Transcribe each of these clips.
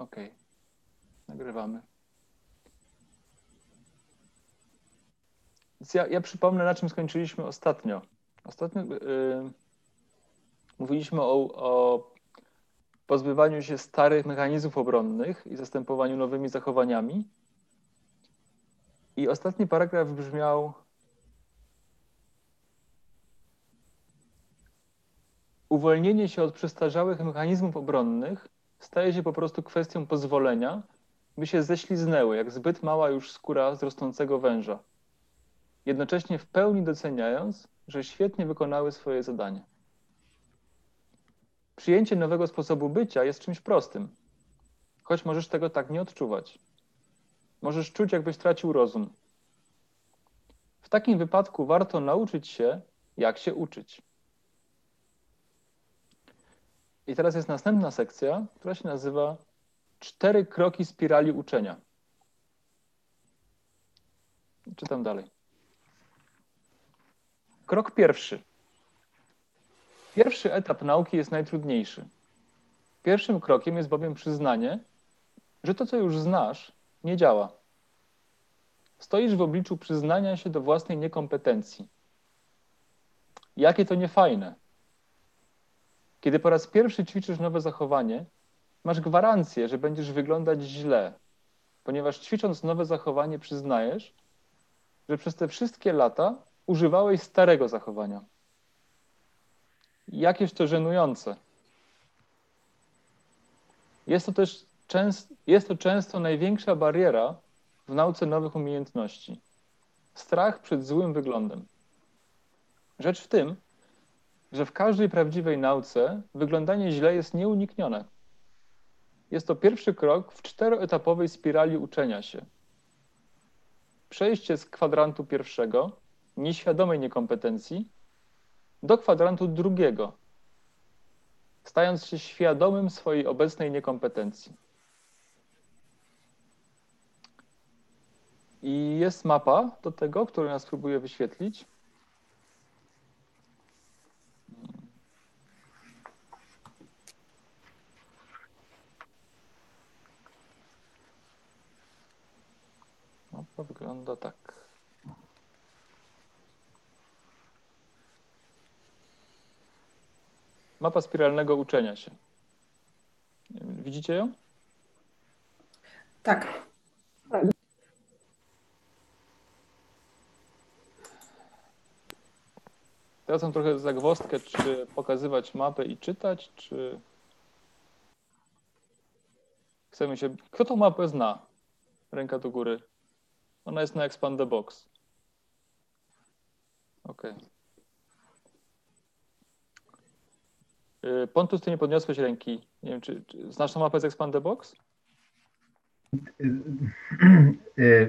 Okej. Nagrywamy. Więc ja, ja przypomnę, na czym skończyliśmy ostatnio. Ostatnio yy, mówiliśmy o, o pozbywaniu się starych mechanizmów obronnych i zastępowaniu nowymi zachowaniami. I ostatni paragraf brzmiał: Uwolnienie się od przestarzałych mechanizmów obronnych staje się po prostu kwestią pozwolenia, by się ześliznęły, jak zbyt mała już skóra z rosnącego węża, jednocześnie w pełni doceniając, że świetnie wykonały swoje zadanie. Przyjęcie nowego sposobu bycia jest czymś prostym, choć możesz tego tak nie odczuwać. Możesz czuć, jakbyś tracił rozum. W takim wypadku warto nauczyć się, jak się uczyć. I teraz jest następna sekcja, która się nazywa Cztery kroki spirali uczenia. Czytam dalej. Krok pierwszy. Pierwszy etap nauki jest najtrudniejszy. Pierwszym krokiem jest bowiem przyznanie, że to, co już znasz, nie działa. Stoisz w obliczu przyznania się do własnej niekompetencji. Jakie to niefajne. Kiedy po raz pierwszy ćwiczysz nowe zachowanie, masz gwarancję, że będziesz wyglądać źle, ponieważ ćwicząc nowe zachowanie przyznajesz, że przez te wszystkie lata używałeś starego zachowania. Jakież to żenujące. Jest to też częst, jest to często największa bariera w nauce nowych umiejętności. Strach przed złym wyglądem. Rzecz w tym, że w każdej prawdziwej nauce wyglądanie źle jest nieuniknione. Jest to pierwszy krok w czteroetapowej spirali uczenia się. Przejście z kwadrantu pierwszego, nieświadomej niekompetencji, do kwadrantu drugiego, stając się świadomym swojej obecnej niekompetencji. I jest mapa do tego, którą ja spróbuję wyświetlić. Mapa wygląda tak. Mapa spiralnego uczenia się. Widzicie ją? Tak. Teraz mam trochę zagwozdkę, czy pokazywać mapę i czytać, czy chcemy się... Kto tą mapę zna? Ręka do góry. Ona jest na Expand the Box. OK. Pontus, ty nie podniosłeś ręki. Nie wiem, czy, czy znasz tą mapę z Expand the Box?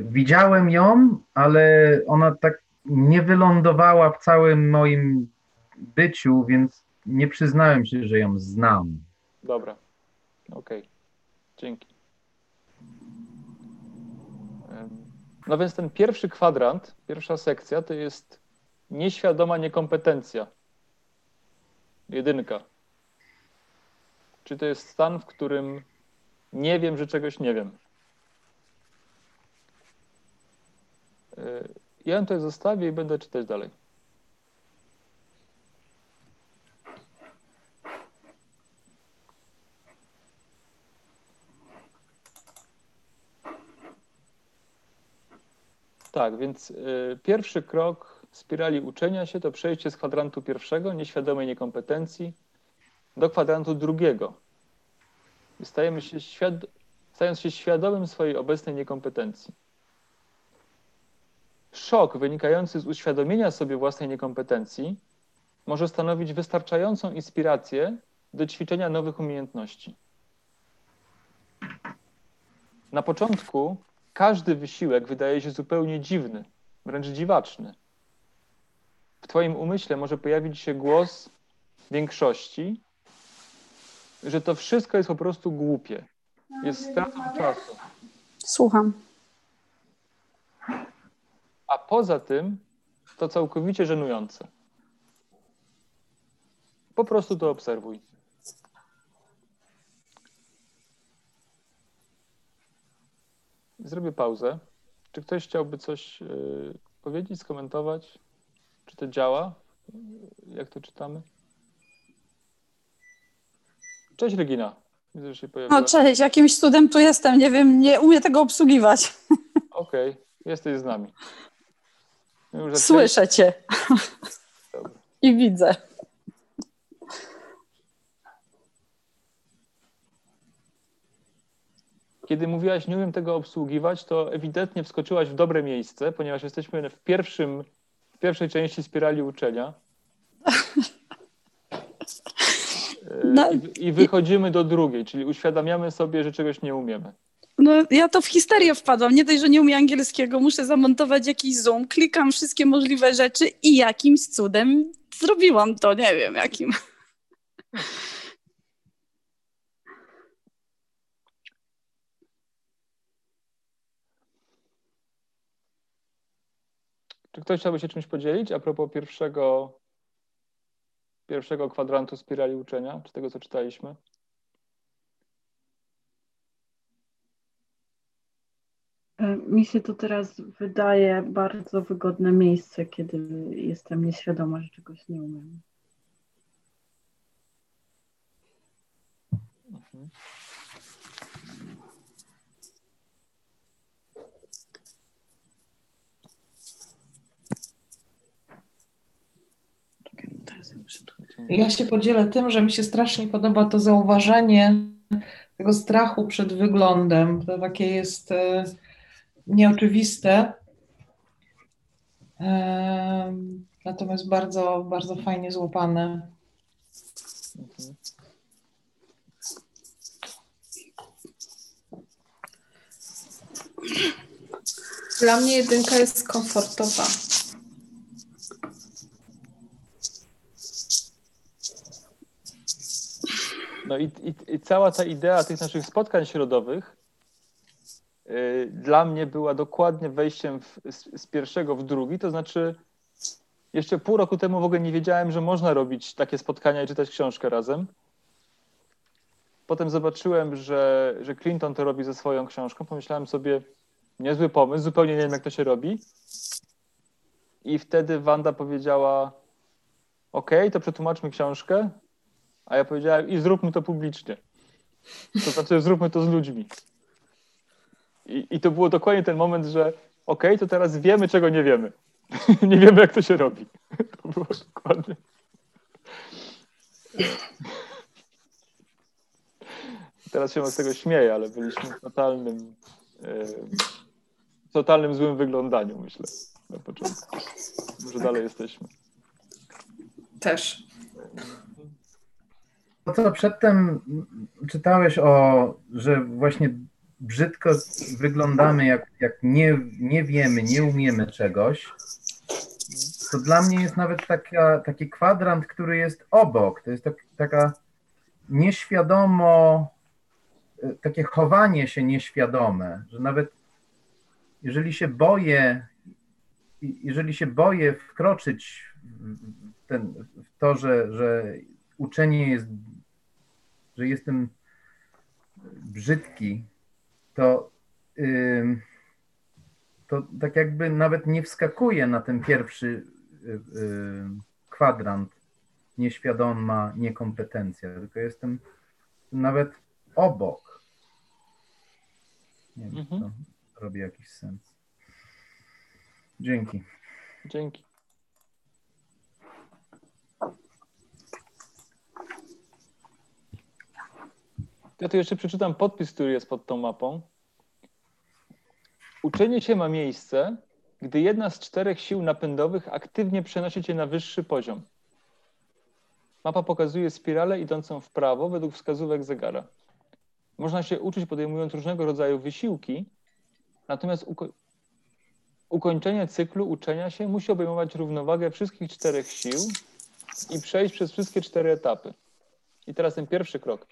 Widziałem ją, ale ona tak nie wylądowała w całym moim byciu, więc nie przyznałem się, że ją znam. Dobra. Okej. Okay. Dzięki. No więc ten pierwszy kwadrant, pierwsza sekcja to jest nieświadoma niekompetencja. Jedynka. Czy to jest stan, w którym nie wiem, że czegoś nie wiem. Ja ją tutaj zostawię i będę czytać dalej. Tak, więc y, pierwszy krok spirali uczenia się to przejście z kwadrantu pierwszego, nieświadomej niekompetencji, do kwadrantu drugiego. Stajemy się świad stając się świadomym swojej obecnej niekompetencji. Szok wynikający z uświadomienia sobie własnej niekompetencji może stanowić wystarczającą inspirację do ćwiczenia nowych umiejętności. Na początku każdy wysiłek wydaje się zupełnie dziwny, wręcz dziwaczny. W Twoim umyśle może pojawić się głos większości, że to wszystko jest po prostu głupie. Jest stratą czasu. Słucham. A poza tym to całkowicie żenujące. Po prostu to obserwuj. Zrobię pauzę. Czy ktoś chciałby coś y, powiedzieć, skomentować? Czy to działa? Jak to czytamy? Cześć Regina. Widzę, że się pojawiła. No cześć, jakimś cudem tu jestem, nie wiem, nie umiem tego obsługiwać. Okej, jesteś z nami. Słyszę cię Dobra. i widzę. Kiedy mówiłaś, nie umiem tego obsługiwać, to ewidentnie wskoczyłaś w dobre miejsce, ponieważ jesteśmy w, pierwszym, w pierwszej części spirali uczenia. E, No, I, I wychodzimy do drugiej, czyli uświadamiamy sobie, że czegoś nie umiemy. No ja to w histerię wpadłam, nie dość, że nie umiem angielskiego, muszę zamontować jakiś Zoom, klikam wszystkie możliwe rzeczy i jakimś cudem zrobiłam to, nie wiem jakim. Czy ktoś chciałby się czymś podzielić a propos pierwszego, pierwszego kwadrantu spirali uczenia, czy tego, co czytaliśmy? E, Mi się to teraz wydaje bardzo wygodne miejsce, kiedy jestem nieświadoma, że czegoś nie umiem. Mhm. Ja się podzielę tym, że mi się strasznie podoba to zauważenie tego strachu przed wyglądem. To takie jest e, nieoczywiste. E, natomiast bardzo, bardzo fajnie złapane. Dla mnie jedynka jest komfortowa. No i, i, i cała ta idea tych naszych spotkań środowych y, dla mnie była dokładnie wejściem w, z, z pierwszego w drugi, to znaczy jeszcze pół roku temu w ogóle nie wiedziałem, że można robić takie spotkania i czytać książkę razem. Potem zobaczyłem, że, że Clinton to robi ze swoją książką. Pomyślałem sobie, niezły pomysł, zupełnie nie wiem, jak to się robi. I wtedy Wanda powiedziała, OK, to przetłumaczmy książkę. A ja powiedziałem, i zróbmy to publicznie. To znaczy, zróbmy to z ludźmi. I, i to było dokładnie ten moment, że OK, to teraz wiemy, czego nie wiemy. nie wiemy, jak to się robi. to było dokładnie. Teraz się z tego śmieję, ale byliśmy w totalnym, totalnym złym wyglądaniu, myślę, na początku. Może dalej jesteśmy. Też. To, co przedtem czytałeś o, że właśnie brzydko wyglądamy, jak, jak nie, nie wiemy, nie umiemy czegoś, to dla mnie jest nawet taka, taki kwadrant, który jest obok. To jest tak, taka nieświadomo, takie chowanie się nieświadome, że nawet jeżeli się boję, jeżeli się boję wkroczyć w, ten, w to, że, że uczenie jest, że jestem brzydki, to, ym, to tak jakby nawet nie wskakuję na ten pierwszy y, y, kwadrant nieświadoma niekompetencja, tylko jestem nawet obok. Nie wiem, Mhm. to robi jakiś sens. Dzięki. Dzięki. Ja tu jeszcze przeczytam podpis, który jest pod tą mapą. Uczenie się ma miejsce, gdy jedna z czterech sił napędowych aktywnie przenosi cię na wyższy poziom. Mapa pokazuje spiralę idącą w prawo według wskazówek zegara. Można się uczyć podejmując różnego rodzaju wysiłki, natomiast uko- ukończenie cyklu uczenia się musi obejmować równowagę wszystkich czterech sił i przejść przez wszystkie cztery etapy. I teraz ten pierwszy krok.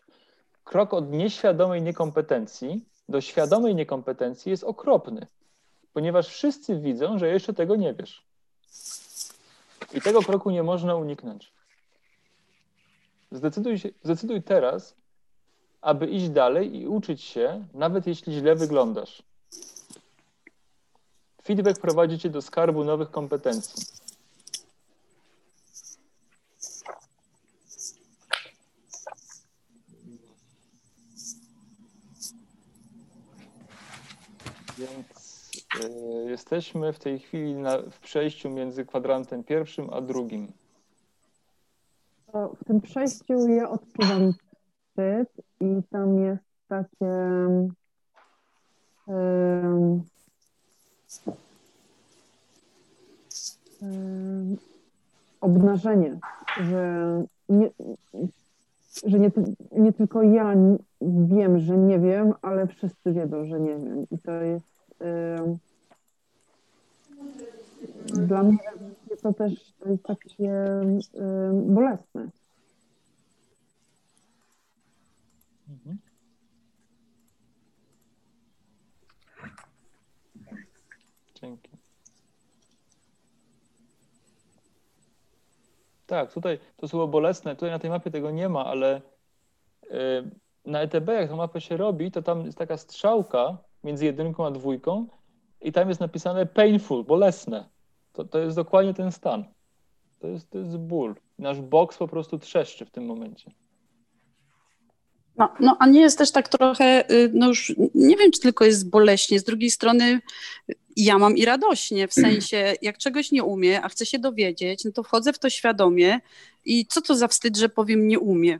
Krok od nieświadomej niekompetencji do świadomej niekompetencji jest okropny, ponieważ wszyscy widzą, że jeszcze tego nie wiesz. I tego kroku nie można uniknąć. Zdecyduj, się, zdecyduj teraz, aby iść dalej i uczyć się, nawet jeśli źle wyglądasz. Feedback prowadzi cię do skarbu nowych kompetencji. Jesteśmy w tej chwili na, w przejściu między kwadrantem pierwszym a drugim. W tym przejściu ja odczuwam wstyd i tam jest takie um, obnażenie, że nie, że nie, nie tylko ja wiem, że nie wiem, ale wszyscy wiedzą, że nie wiem. I to jest dla mnie to też jest takie um, bolesne. Mhm. Dzięki. Tak, tutaj to słowo bolesne, tutaj na tej mapie tego nie ma, ale y, na ETB, jak tą mapę się robi, to tam jest taka strzałka między jedynką a dwójką i tam jest napisane painful, bolesne. To, to jest dokładnie ten stan. To jest, to jest ból. Nasz boks po prostu trzeszczy w tym momencie. No, no, a nie jest też tak trochę, y, no już nie wiem, czy tylko jest boleśnie. Z drugiej strony y, ja mam i radośnie, w sensie jak czegoś nie umiem, a chcę się dowiedzieć, no to wchodzę w to świadomie i co to za wstyd, że powiem nie umie.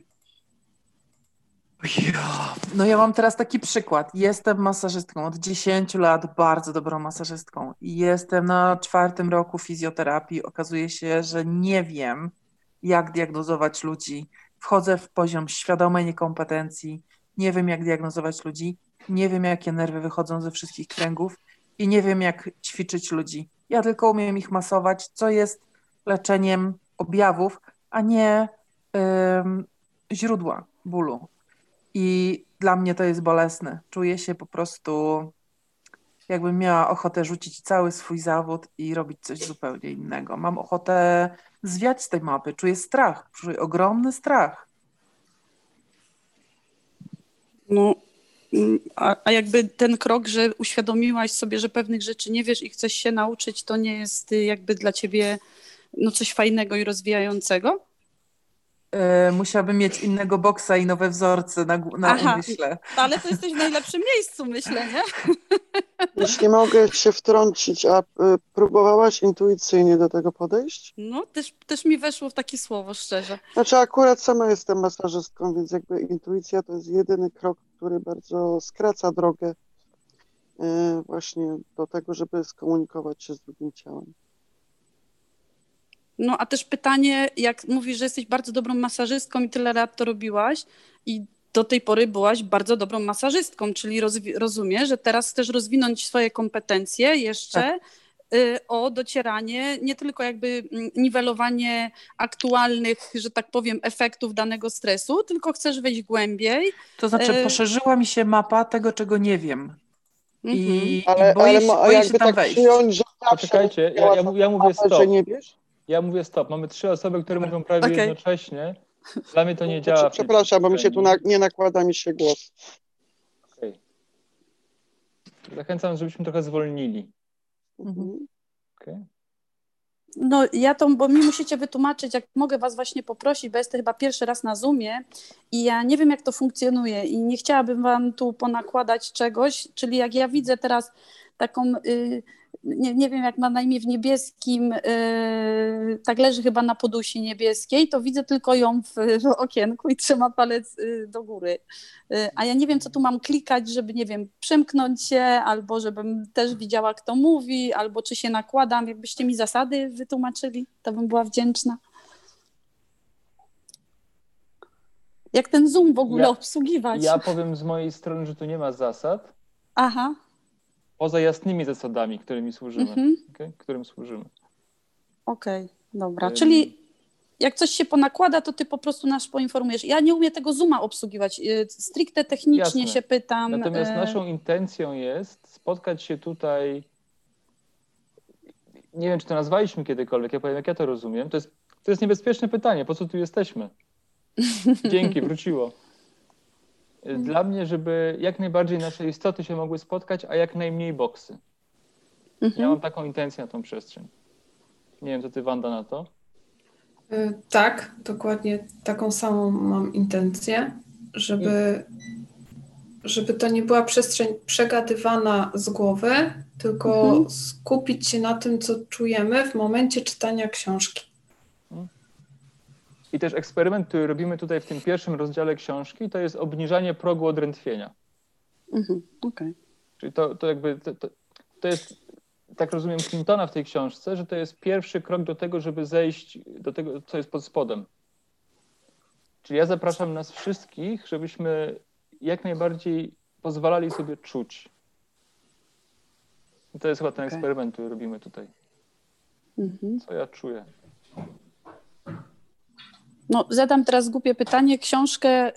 No ja mam teraz taki przykład. Jestem masażystką od 10 lat, bardzo dobrą masażystką. Jestem na czwartym roku fizjoterapii. Okazuje się, że nie wiem, jak diagnozować ludzi. Wchodzę w poziom świadomej niekompetencji. Nie wiem, jak diagnozować ludzi. Nie wiem, jakie nerwy wychodzą ze wszystkich kręgów i nie wiem, jak ćwiczyć ludzi. Ja tylko umiem ich masować, co jest leczeniem objawów, a nie ym, źródła bólu. I dla mnie to jest bolesne. Czuję się po prostu, jakbym miała ochotę rzucić cały swój zawód i robić coś zupełnie innego. Mam ochotę zwiać z tej mapy. Czuję strach, czuję ogromny strach. No, mm, a, a jakby ten krok, że uświadomiłaś sobie, że pewnych rzeczy nie wiesz i chcesz się nauczyć, to nie jest y, jakby dla ciebie no, coś fajnego i rozwijającego? Yy, musiałabym mieć innego boksa i nowe wzorce na, na Aha. umyśle. Ale to jesteś w najlepszym miejscu, myślę, nie? Jeśli mogę się wtrącić, a y, próbowałaś intuicyjnie do tego podejść? No, też, też mi weszło w takie słowo, szczerze. Znaczy akurat sama jestem masażystką, więc jakby intuicja to jest jedyny krok, który bardzo skraca drogę y, właśnie do tego, żeby skomunikować się z drugim ciałem. No, a też pytanie, jak mówisz, że jesteś bardzo dobrą masażystką i tyle lat to robiłaś i do tej pory byłaś bardzo dobrą masażystką, czyli rozwi- rozumiem, że teraz chcesz rozwinąć swoje kompetencje jeszcze y, o docieranie, nie tylko jakby mm, niwelowanie aktualnych, że tak powiem, efektów danego stresu, tylko chcesz wejść głębiej. To znaczy, Yy. poszerzyła mi się mapa tego, czego nie wiem. Mhm. I, Ale, i boję, ale się, boję jakby się tam tak wejść. przyjąć, że Poczekajcie, ja, ja, ja mówię mapę, stop. że nie wiesz? Ja mówię stop. Mamy trzy osoby, które mówią prawie Okej. jednocześnie. Dla mnie to nie działa. Przepraszam, bo mi się tu na, nie nakłada mi się głos. Okej. Zachęcam, żebyśmy trochę zwolnili. Mhm. Okej? No ja to, bo mi musicie wytłumaczyć, jak mogę was właśnie poprosić, bo jestem chyba pierwszy raz na Zoomie i ja nie wiem, jak to funkcjonuje i nie chciałabym wam tu ponakładać czegoś, czyli jak ja widzę teraz taką, y, nie, nie wiem jak ma na imię w niebieskim, y, tak leży chyba na podusi niebieskiej, to widzę tylko ją w, w okienku i trzyma palec y, do góry. Y, a ja nie wiem, co tu mam klikać, żeby, nie wiem, przemknąć się, albo żebym też widziała, kto mówi, albo czy się nakładam. Jakbyście mi zasady wytłumaczyli, to bym była wdzięczna. Jak ten Zoom w ogóle Ja- obsługiwać? Ja powiem z mojej strony, że tu nie ma zasad, Aha, poza jasnymi zasadami, którymi służymy. mhm. okej? Którym służymy. okej, dobra. Ym. Czyli jak coś się ponakłada, to ty po prostu nas poinformujesz. Ja nie umiem tego Zooma obsługiwać. Y, Stricte technicznie Jasne. się pytam. Natomiast y, naszą intencją jest spotkać się tutaj. Nie wiem, czy to nazwaliśmy kiedykolwiek. Ja powiem, jak ja to rozumiem. To jest, to jest niebezpieczne pytanie. Po co tu jesteśmy? Dzięki, wróciło. Dla mnie, żeby jak najbardziej nasze istoty się mogły spotkać, a jak najmniej boksy. Mhm. Ja mam taką intencję na tą przestrzeń. Nie wiem, co ty, Wanda, na to. Y, Tak, dokładnie taką samą mam intencję, żeby, żeby to nie była przestrzeń przegadywana z głowy, tylko Mhm. skupić się na tym, co czujemy w momencie czytania książki. I też eksperyment, który robimy tutaj w tym pierwszym rozdziale książki, to jest obniżanie progu odrętwienia. Mhm. Okej. Czyli to, to jakby to, to, to jest, tak rozumiem Clintona w tej książce, że to jest pierwszy krok do tego, żeby zejść do tego, co jest pod spodem. Czyli ja zapraszam nas wszystkich, żebyśmy jak najbardziej pozwalali sobie czuć. I to jest chyba ten Okej. eksperyment, który robimy tutaj. Mhm. Co ja czuję? No, zadam teraz głupie pytanie. Książkę,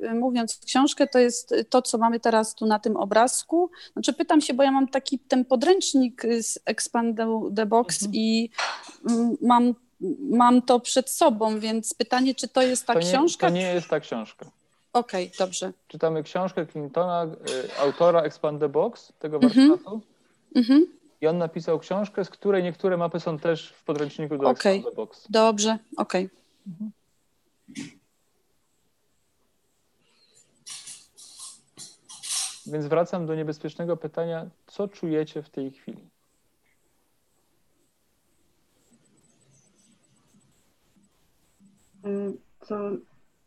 yy, mówiąc książkę, to jest to, co mamy teraz tu na tym obrazku. Znaczy pytam się, bo ja mam taki ten podręcznik z Expand the- Box Mhm. i mm, mam, mam to przed sobą, więc pytanie, czy to jest ta to, nie, książka? to nie jest ta książka. Okej, dobrze. Czytamy książkę Clintona, y, autora Expand the Box, tego Mhm. warsztatu. Mhm. I on napisał książkę, z której niektóre mapy są też w podręczniku do Okej. Expand the Box. Dobrze, okej. Więc wracam do niebezpiecznego pytania, co czujecie w tej chwili? Y, To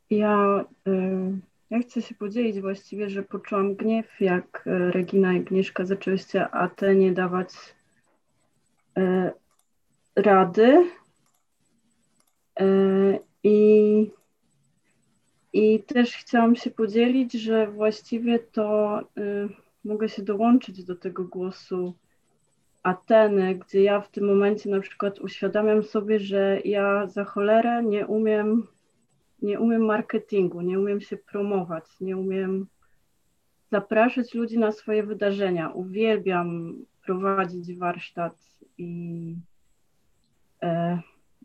ja, y, ja chcę się podzielić właściwie, że poczułam gniew, jak y, Regina i Agnieszka zaczęłyście Atenie dawać rady. Y, I, I też chciałam się podzielić, że właściwie to y, mogę się dołączyć do tego głosu Ateny, gdzie ja w tym momencie na przykład uświadamiam sobie, że ja za cholerę nie umiem, nie umiem marketingu, nie umiem się promować, nie umiem zapraszać ludzi na swoje wydarzenia. Uwielbiam prowadzić warsztat i, e,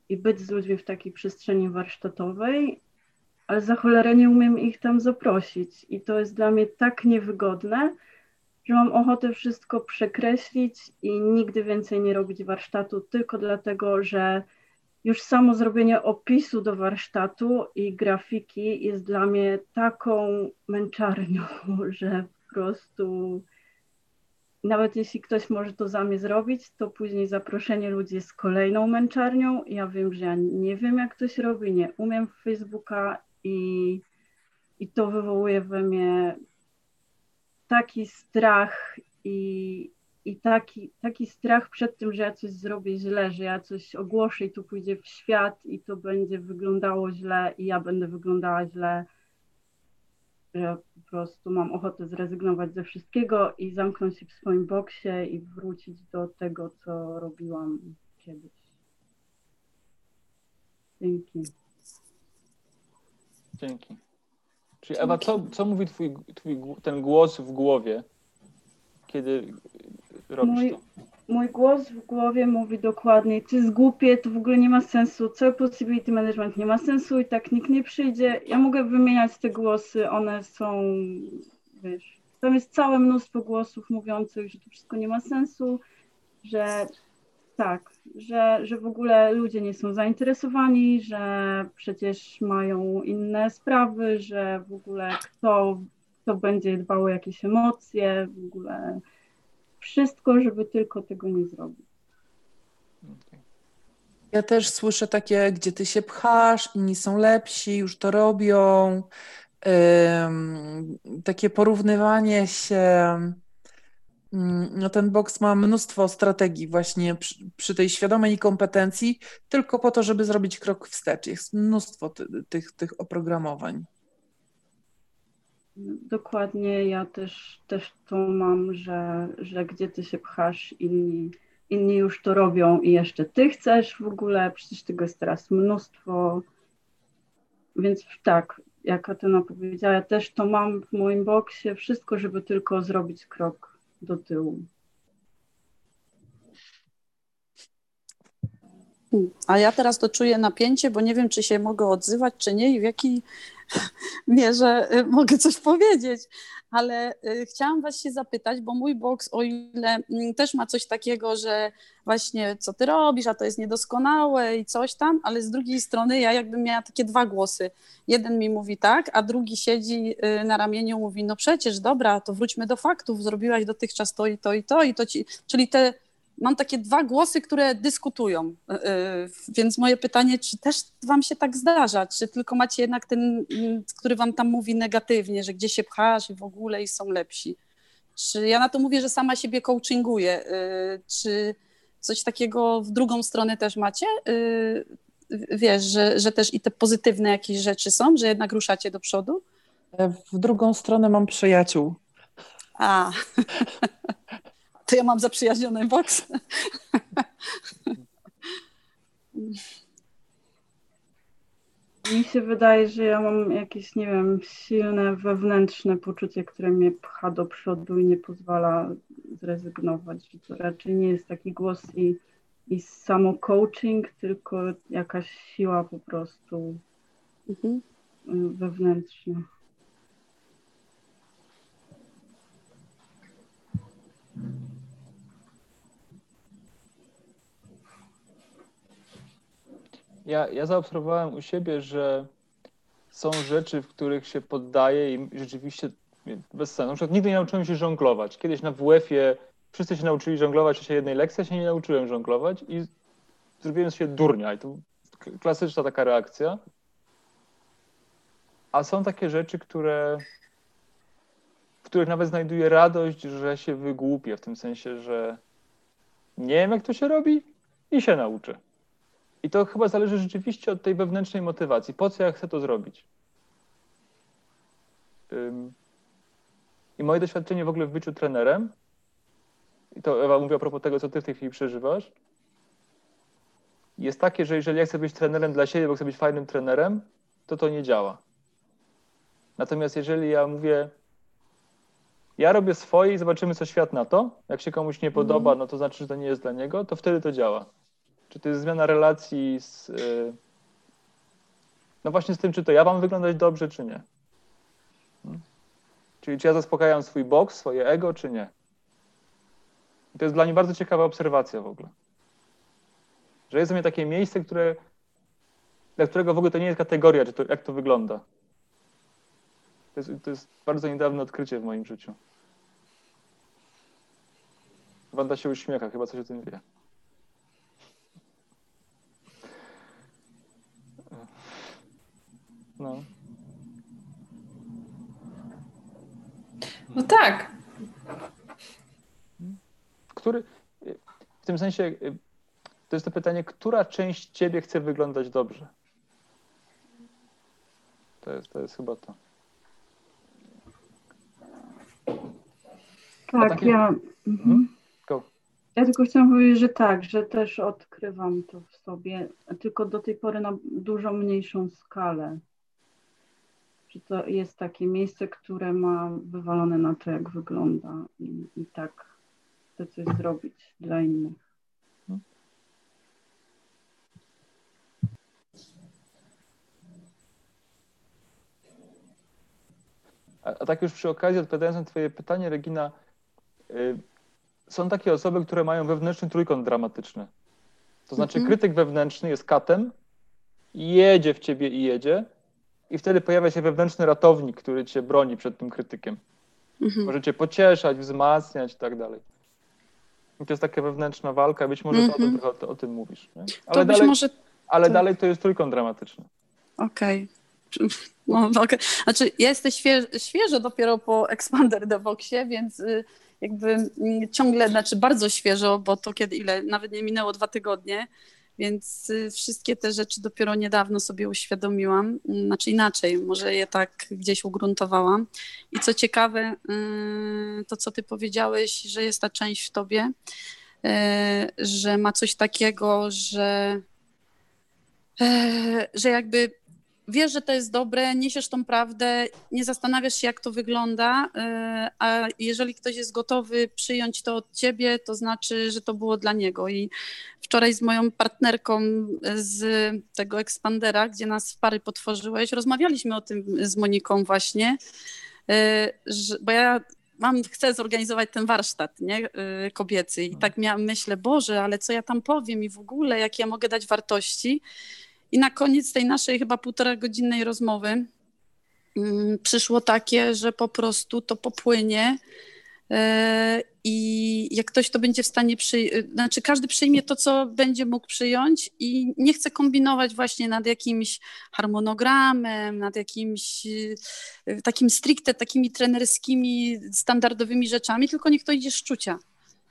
i być z ludźmi w takiej przestrzeni warsztatowej, ale za cholerę nie umiem ich tam zaprosić. I to jest dla mnie tak niewygodne, że mam ochotę wszystko przekreślić i nigdy więcej nie robić warsztatu, tylko dlatego, że już samo zrobienie opisu do warsztatu i grafiki jest dla mnie taką męczarnią, że po prostu nawet jeśli ktoś może to za mnie zrobić, to później zaproszenie ludzi jest kolejną męczarnią. Ja wiem, że ja nie wiem, jak się robi, nie umiem Facebooka i, i to wywołuje we mnie taki strach i, i taki, taki strach przed tym, że ja coś zrobię źle, że ja coś ogłoszę i to pójdzie w świat i to będzie wyglądało źle i ja będę wyglądała źle, że po prostu mam ochotę zrezygnować ze wszystkiego i zamknąć się w swoim boksie i wrócić do tego, co robiłam kiedyś. Dzięki. Dzięki. Czyli Ewa, co, co mówi twój, twój ten głos w głowie, kiedy robisz Mój- to? Mój głos w głowie mówi dokładnie, to jest głupie, to w ogóle nie ma sensu, cały possibility management nie ma sensu i tak nikt nie przyjdzie. Ja mogę wymieniać te głosy, one są, wiesz, tam jest całe mnóstwo głosów mówiących, że to wszystko nie ma sensu, że tak, że, że w ogóle ludzie nie są zainteresowani, że przecież mają inne sprawy, że w ogóle kto, kto będzie dbał o jakieś emocje, w ogóle wszystko, żeby tylko tego nie zrobić. Ja też słyszę takie, gdzie ty się pchasz, inni są lepsi, już to robią. Ym, takie porównywanie się. Ym, No ten boks ma mnóstwo strategii właśnie przy, przy tej świadomej kompetencji, tylko po to, żeby zrobić krok wstecz. Jest mnóstwo ty, tych, tych oprogramowań. Dokładnie, ja też, też to mam, że, że gdzie ty się pchasz, inni, inni już to robią i jeszcze ty chcesz w ogóle, przecież tego jest teraz mnóstwo. Więc tak, jak Atena powiedziała, ja też to mam w moim boksie, wszystko, żeby tylko zrobić krok do tyłu. A ja teraz to czuję napięcie, bo nie wiem, czy się mogę odzywać, czy nie i w jaki mierze y, mogę coś powiedzieć, ale y, chciałam was się zapytać, bo mój boks, o ile mm, też ma coś takiego, że właśnie co ty robisz, a to jest niedoskonałe i coś tam, ale z drugiej strony ja jakbym miała takie dwa głosy. Jeden mi mówi tak, a drugi siedzi y, na ramieniu mówi, no przecież dobra, to wróćmy do faktów, zrobiłaś dotychczas to i to i to i to ci, czyli te mam takie dwa głosy, które dyskutują. Yy, Więc moje pytanie, czy też wam się tak zdarza? Czy tylko macie jednak ten, mm, który wam tam mówi negatywnie, że gdzie się pchasz i w ogóle i są lepsi? Czy ja na to mówię, że sama siebie coachinguję? Yy, Czy coś takiego w drugą stronę też macie? Wiesz, że, że też i te pozytywne jakieś rzeczy są, że jednak ruszacie do przodu? W drugą stronę mam przyjaciół. A, to ja mam zaprzyjaźniony boks. Mi się wydaje, że ja mam jakieś, nie wiem, silne wewnętrzne poczucie, które mnie pcha do przodu i nie pozwala zrezygnować. Że to raczej nie jest taki głos i, i samo coaching, tylko jakaś siła po prostu Mhm. wewnętrzna. Ja, ja zaobserwowałem u siebie, że są rzeczy, w których się poddaję i rzeczywiście bez sensu. Na przykład nigdy nie nauczyłem się żonglować. Kiedyś na WF-ie wszyscy się nauczyli żonglować w czasie jednej lekcji, się nie nauczyłem żonglować i zrobiłem się durnia. I to klasyczna taka reakcja. A są takie rzeczy, które, w których nawet znajduję radość, że się wygłupię, w tym sensie, że nie wiem, jak to się robi i się nauczę. I to chyba zależy rzeczywiście od tej wewnętrznej motywacji. Po co ja chcę to zrobić? I moje doświadczenie w ogóle w byciu trenerem, i to Ewa mówi a propos tego, co ty w tej chwili przeżywasz, jest takie, że jeżeli ja chcę być trenerem dla siebie, bo chcę być fajnym trenerem, to to nie działa. Natomiast jeżeli ja mówię, ja robię swoje i zobaczymy, co świat na to, jak się komuś nie podoba, no to znaczy, że to nie jest dla niego, to wtedy to działa. Czy to jest zmiana relacji z. y, No właśnie z tym, czy to ja mam wyglądać dobrze, czy nie. Hmm? Czyli czy ja zaspokajam swój boks, swoje ego, czy nie. I to jest dla mnie bardzo ciekawa obserwacja w ogóle. Że jest dla mnie takie miejsce, które, dla którego w ogóle to nie jest kategoria, czy to, jak to wygląda. To jest, to jest bardzo niedawne odkrycie w moim życiu. Wanda się uśmiecha, chyba coś o tym wie. No. No tak, Który, w tym sensie, y, to jest to pytanie, która część ciebie chce wyglądać dobrze? To jest, to jest chyba to. Tak, ja. Mhm. Go. Ja tylko chciałam powiedzieć, że tak, że też odkrywam to w sobie, tylko do tej pory na dużo mniejszą skalę. Że to jest takie miejsce, które ma wywalone na to, jak wygląda i, i tak chce coś zrobić dla innych. A, a tak już przy okazji, odpowiadając na twoje pytanie, Regina, y, są takie osoby, które mają wewnętrzny trójkąt dramatyczny. To znaczy Mhm. krytyk wewnętrzny jest katem, jedzie w ciebie i jedzie i wtedy pojawia się wewnętrzny ratownik, który cię broni przed tym krytykiem. Mhm. Może cię pocieszać, wzmacniać i tak dalej. I to jest taka wewnętrzna walka, być może to o, tym, Mhm. trochę o, o tym mówisz. Nie? To Ale, być dalej, może ale to- dalej to jest trójkąt dramatyczny. Okej. No, okej. Znaczy, ja jestem świeżo, świeżo dopiero po Expander Devoxie, więc y, jakby mm, ciągle, znaczy bardzo świeżo, bo to kiedy ile, nawet nie minęło dwa tygodnie, więc y, wszystkie te rzeczy dopiero niedawno sobie uświadomiłam, Mm, znaczy inaczej, może je tak gdzieś ugruntowałam. I co ciekawe, y, to co ty powiedziałeś, że jest ta część w tobie, y, że ma coś takiego, że, że jakby wiesz, że to jest dobre, niesiesz tą prawdę, nie zastanawiasz się, jak to wygląda, y, a jeżeli ktoś jest gotowy przyjąć to od ciebie, to znaczy, że to było dla niego. I wczoraj z moją partnerką z tego Expandera, gdzie nas w pary potworzyłeś, rozmawialiśmy o tym z Moniką właśnie, y, bo ja mam, chcę zorganizować ten warsztat nie, y, kobiecy i tak miałam, myślę, Boże, ale co ja tam powiem i w ogóle, jakie ja mogę dać wartości. I na koniec tej naszej chyba półtora godzinnej rozmowy mm, przyszło takie, że po prostu to popłynie e, i jak ktoś to będzie w stanie przyjąć, znaczy każdy przyjmie to, co będzie mógł przyjąć i nie chce kombinować właśnie nad jakimś harmonogramem, nad jakimś e, takim stricte takimi trenerskimi, standardowymi rzeczami, tylko niech to idzie z czucia.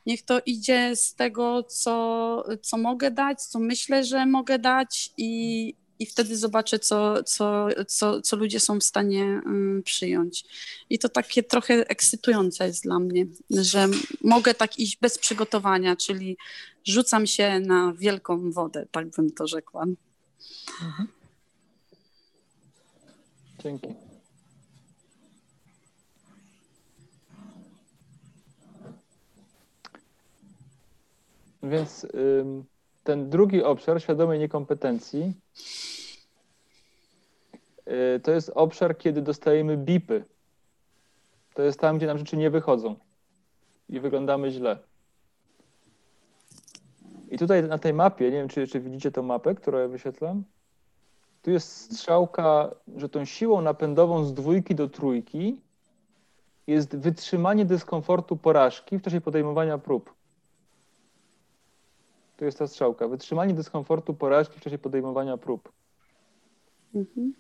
Niech to idzie z tego, co, co mogę dać, co myślę, że mogę dać i, i wtedy zobaczę, co, co, co, co ludzie są w stanie um, przyjąć. I to takie trochę ekscytujące jest dla mnie, że mogę tak iść bez przygotowania, czyli rzucam się na wielką wodę, tak bym to rzekła. Mhm. Więc ten drugi obszar świadomej niekompetencji y, to jest obszar, kiedy dostajemy bipy. To jest tam, gdzie nam rzeczy nie wychodzą i wyglądamy źle. I tutaj na tej mapie, nie wiem, czy, czy widzicie tą mapę, którą ja wyświetlam, tu jest strzałka, że tą siłą napędową z dwójki do trójki jest wytrzymanie dyskomfortu porażki w czasie podejmowania prób. To jest ta strzałka. Wytrzymanie dyskomfortu porażki w czasie podejmowania prób. Mhm.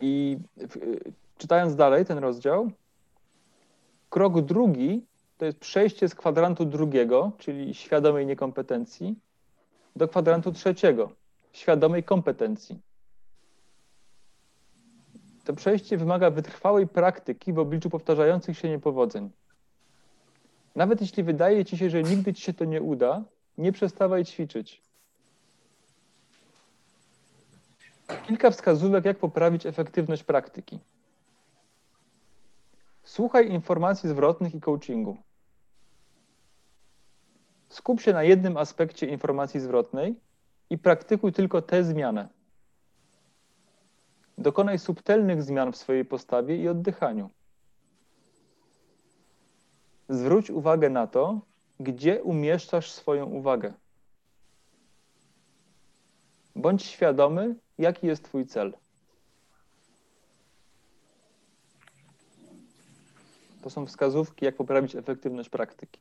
I w, czytając dalej ten rozdział, krok drugi to jest przejście z kwadrantu drugiego, czyli świadomej niekompetencji, do kwadrantu trzeciego, świadomej kompetencji. To przejście wymaga wytrwałej praktyki w obliczu powtarzających się niepowodzeń. Nawet jeśli wydaje ci się, że nigdy ci się to nie uda, nie przestawaj ćwiczyć. Kilka wskazówek, jak poprawić efektywność praktyki. Słuchaj informacji zwrotnych i coachingu. Skup się na jednym aspekcie informacji zwrotnej i praktykuj tylko tę zmianę. Dokonaj subtelnych zmian w swojej postawie i oddychaniu zwróć uwagę na to, gdzie umieszczasz swoją uwagę. Bądź świadomy, jaki jest Twój cel. To są wskazówki, jak poprawić efektywność praktyki.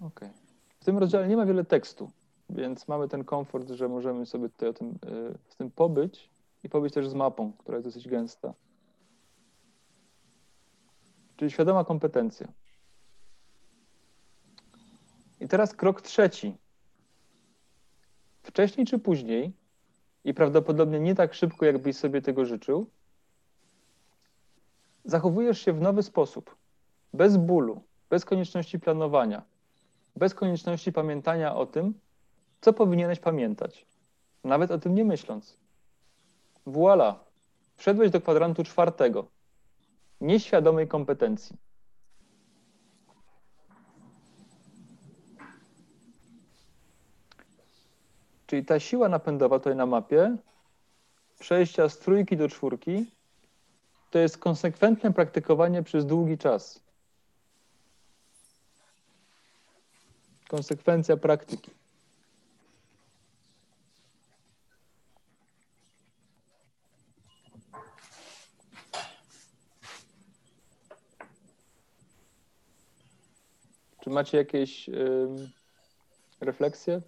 Ok. W tym rozdziale nie ma wiele tekstu. Więc mamy ten komfort, że możemy sobie tutaj o tym, e, z tym pobyć i pobyć też z mapą, która jest dosyć gęsta. Czyli świadoma kompetencja. I teraz krok trzeci. Wcześniej czy później, i prawdopodobnie nie tak szybko, jakbyś sobie tego życzył, zachowujesz się w nowy sposób, bez bólu, bez konieczności planowania, bez konieczności pamiętania o tym, co powinieneś pamiętać? Nawet o tym nie myśląc. Voila! Wszedłeś do kwadrantu czwartego. Nieświadomej kompetencji. Czyli ta siła napędowa tutaj na mapie, przejścia z trójki do czwórki, to jest konsekwentne praktykowanie przez długi czas. Konsekwencja praktyki. Czy macie jakieś y, refleksje?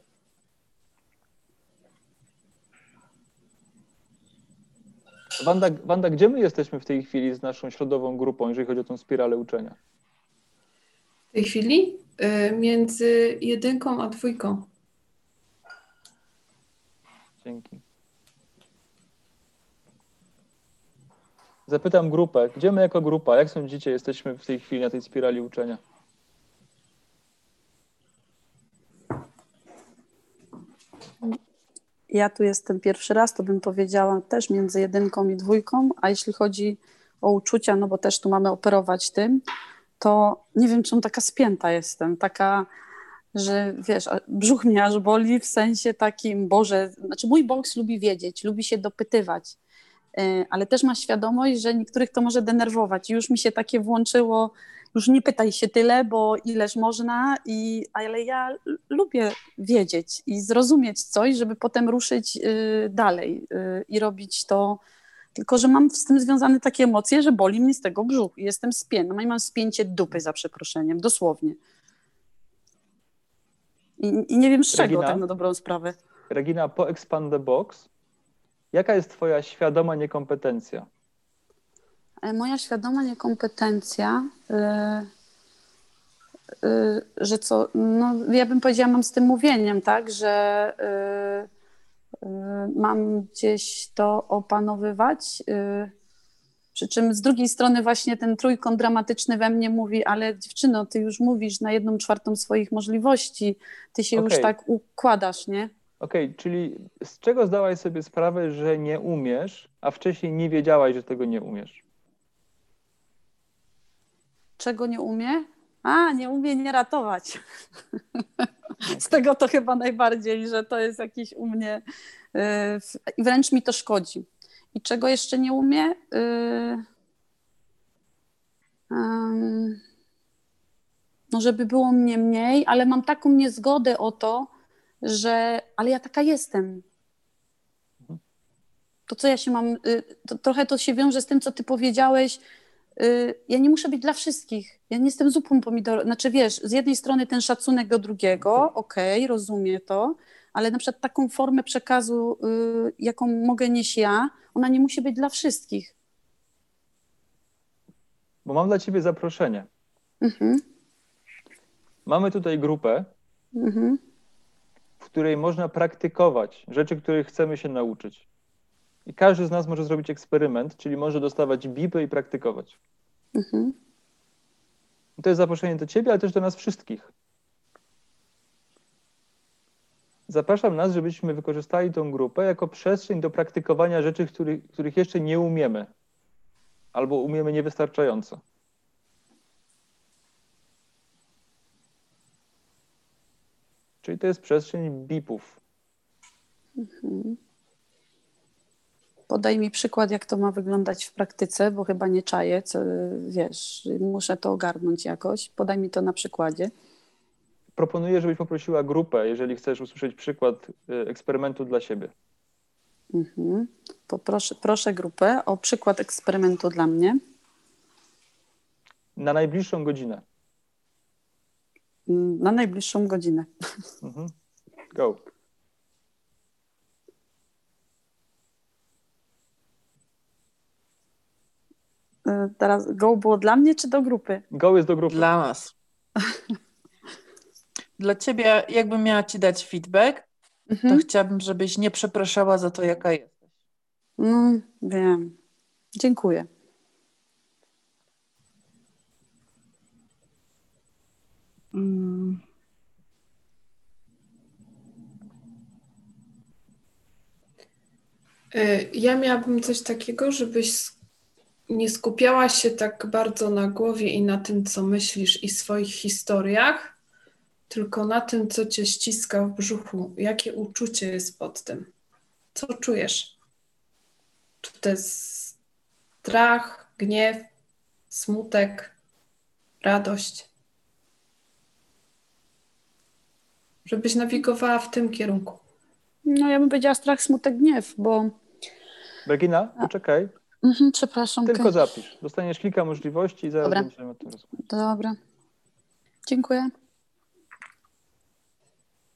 Wanda, Wanda, gdzie my jesteśmy w tej chwili z naszą środową grupą, jeżeli chodzi o tą spiralę uczenia? W tej chwili y, między jedynką a dwójką. Dzięki. Zapytam grupę, gdzie my jako grupa, jak sądzicie, jesteśmy w tej chwili na tej spirali uczenia? Ja tu jestem pierwszy raz, to bym powiedziała też między jedynką i dwójką, a jeśli chodzi o uczucia, no bo też tu mamy operować tym, to nie wiem, czemu taka spięta jestem, taka, że wiesz, brzuch mnie aż boli w sensie takim, Boże, znaczy mój boks lubi wiedzieć, lubi się dopytywać, y, ale też ma świadomość, że niektórych to może denerwować. Już mi się takie włączyło, już nie pytaj się tyle, bo ileż można, i, ale ja lubię wiedzieć i zrozumieć coś, żeby potem ruszyć y, dalej y, i robić to. Tylko, że mam z tym związane takie emocje, że boli mnie z tego brzuch i jestem spięta. I mam spięcie dupy za przeproszeniem, dosłownie. I, I nie wiem z czego Regina? tak na dobrą sprawę. Regina, po Expand the Box, jaka jest twoja świadoma niekompetencja? Moja świadoma niekompetencja, y, y, że co, no ja bym powiedziała, mam z tym mówieniem, tak, że y, mam gdzieś to opanowywać. Przy czym z drugiej strony właśnie ten trójkąt dramatyczny we mnie mówi, ale dziewczyno, ty już mówisz na jedną czwartą swoich możliwości, ty się już Okej. tak układasz, nie? Okej, czyli z czego zdałaś sobie sprawę, że nie umiesz, a wcześniej nie wiedziałaś, że tego nie umiesz? Czego nie umie? A, nie umie nie ratować. Z tego to chyba najbardziej, że to jest jakiś u mnie y, i wręcz mi to szkodzi. I czego jeszcze nie umie? Y, no, żeby było mnie mniej, ale mam taką niezgodę o to, że ale ja taka jestem. To, co ja się mam, y, to, trochę to się wiąże z tym, co ty powiedziałeś, ja nie muszę być dla wszystkich. Ja nie jestem zupą pomidorową. Znaczy wiesz, z jednej strony ten szacunek do drugiego, okej, rozumiem to, ale na przykład taką formę przekazu, y, jaką mogę nieść ja, ona nie musi być dla wszystkich. Bo mam dla ciebie zaproszenie. Mhm, Mamy tutaj grupę, mhm, w której można praktykować rzeczy, których chcemy się nauczyć. I każdy z nas może zrobić eksperyment, czyli może dostawać bipy i praktykować. mhm. I to jest zaproszenie do ciebie, ale też do nas wszystkich. Zapraszam nas, żebyśmy wykorzystali tą grupę jako przestrzeń do praktykowania rzeczy, których, których jeszcze nie umiemy, albo umiemy niewystarczająco. Czyli to jest przestrzeń bipów. Mhm. Podaj mi przykład, jak to ma wyglądać w praktyce, bo chyba nie czaję, co, wiesz, muszę to ogarnąć jakoś. Podaj mi to na przykładzie. Proponuję, żebyś poprosiła grupę, jeżeli chcesz usłyszeć przykład y, eksperymentu dla siebie. Mhm. Poproszę, proszę grupę o przykład eksperymentu dla mnie. Na najbliższą godzinę. Mm, Na najbliższą godzinę. Mhm. Go. Teraz go było dla mnie czy do grupy? Go jest do grupy. Dla nas. Dla ciebie, jakbym miała ci dać feedback, to Mhm. chciałabym, żebyś nie przepraszała za to, jaka jesteś. Mm, wiem. Dziękuję. Mm. Y, Ja miałabym coś takiego, żebyś nie skupiała się tak bardzo na głowie i na tym, co myślisz i swoich historiach, tylko na tym, co cię ściska w brzuchu. Jakie uczucie jest pod tym? Co czujesz? Czy to jest strach, gniew, smutek, radość? Żebyś nawigowała w tym kierunku. No ja bym powiedziała strach, smutek, gniew, bo... Regina, poczekaj. Mhm, przepraszam. Tylko zapisz. Dostaniesz kilka możliwości i zaraz Dobra. będziemy o tym rozmawiać. Dobra. Dziękuję.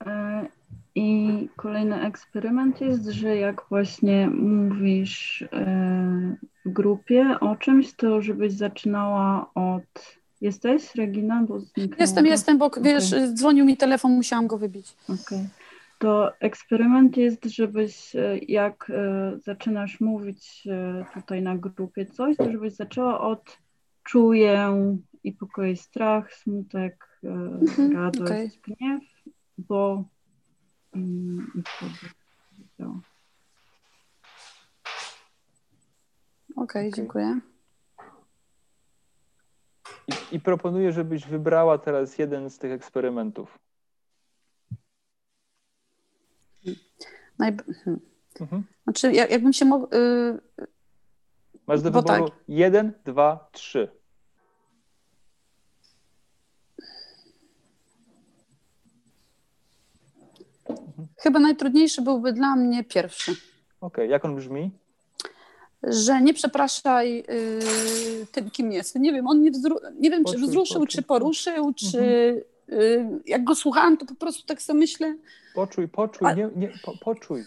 E, I kolejny eksperyment jest, że jak właśnie mówisz e, w grupie o czymś, to żebyś zaczynała od. Jesteś, Regina? Bo. Jestem, jestem, bo wiesz, Okej. dzwonił mi telefon, musiałam go wybić. Okej. To eksperyment jest, żebyś e, jak e, zaczynasz mówić e, tutaj na grupie coś, to żebyś zaczęła od czuję i pokoję strach, smutek, Mhm, radość, okej. gniew, bo mm, i wtedy. Okej, Okej. dziękuję. I, I proponuję, żebyś wybrała teraz jeden z tych eksperymentów. Najb- hmm. Mhm. Znaczy, jak, jakbym się mógł. y, Masz do Bo wyboru tak. jeden, dwa, trzy. chyba najtrudniejszy byłby dla mnie pierwszy. Okej, jak on brzmi? Że nie przepraszaj y, tym, kim jest. Nie wiem, on nie, wzru- nie wiem, czy wzruszył, czy poruszył, czy. Mhm. Y, jak go słuchałam, to po prostu tak sobie myślę. Poczuj, poczuj, A- nie, nie, po, poczuj.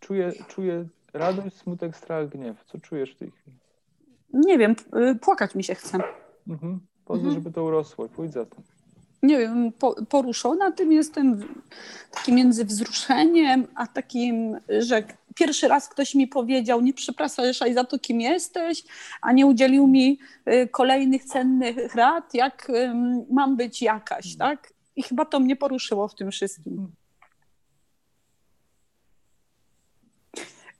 Czuję, czuję radość, smutek, strach, gniew. Co czujesz w tej chwili? Nie wiem, y, płakać mi się chce. Mhm. Pozwól, Mhm. żeby to urosło. Pójdź za tym. nie wiem, po, poruszona tym jestem, w- taki między wzruszeniem, a takim, że pierwszy raz ktoś mi powiedział, nie przepraszaj za to, kim jesteś, a nie udzielił mi y, kolejnych cennych rad, jak mam być jakaś, tak? I chyba to mnie poruszyło w tym wszystkim.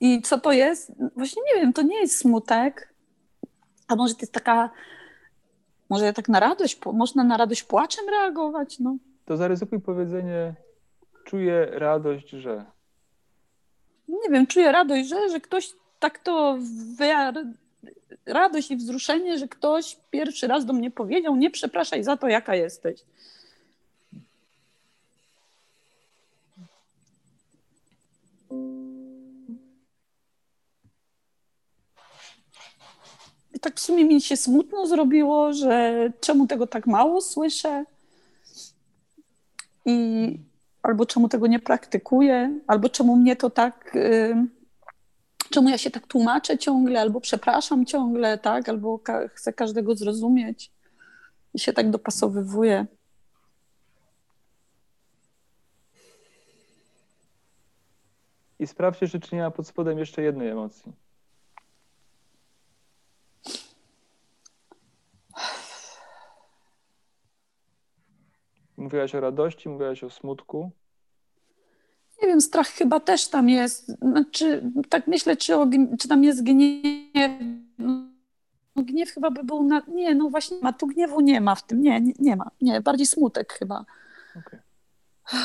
I co to jest? Właśnie nie wiem, to nie jest smutek, a może to jest taka, może tak na radość, można na radość płaczem reagować, no. To zaryzykuj powiedzenie czuję radość, że. Nie wiem, czuję radość, że, że ktoś tak to wyar... radość i wzruszenie, że ktoś pierwszy raz do mnie powiedział, nie przepraszaj za to, jaka jesteś. I tak w sumie mi się smutno zrobiło, że czemu tego tak mało słyszę i albo czemu tego nie praktykuję, albo czemu mnie to tak, czemu ja się tak tłumaczę ciągle, albo przepraszam ciągle, tak, albo ka- chcę każdego zrozumieć i się tak dopasowywuję. I sprawdźcie, czy nie ma pod spodem jeszcze jednej emocji. Mówiłaś o radości, mówiłaś o smutku. Nie wiem, strach chyba też tam jest. Znaczy, tak myślę, czy, o, czy tam jest gniew. No, gniew chyba by był na. Nie, no właśnie, ma tu gniewu nie ma w tym. Nie, nie, nie ma. Nie, bardziej smutek chyba. Okej.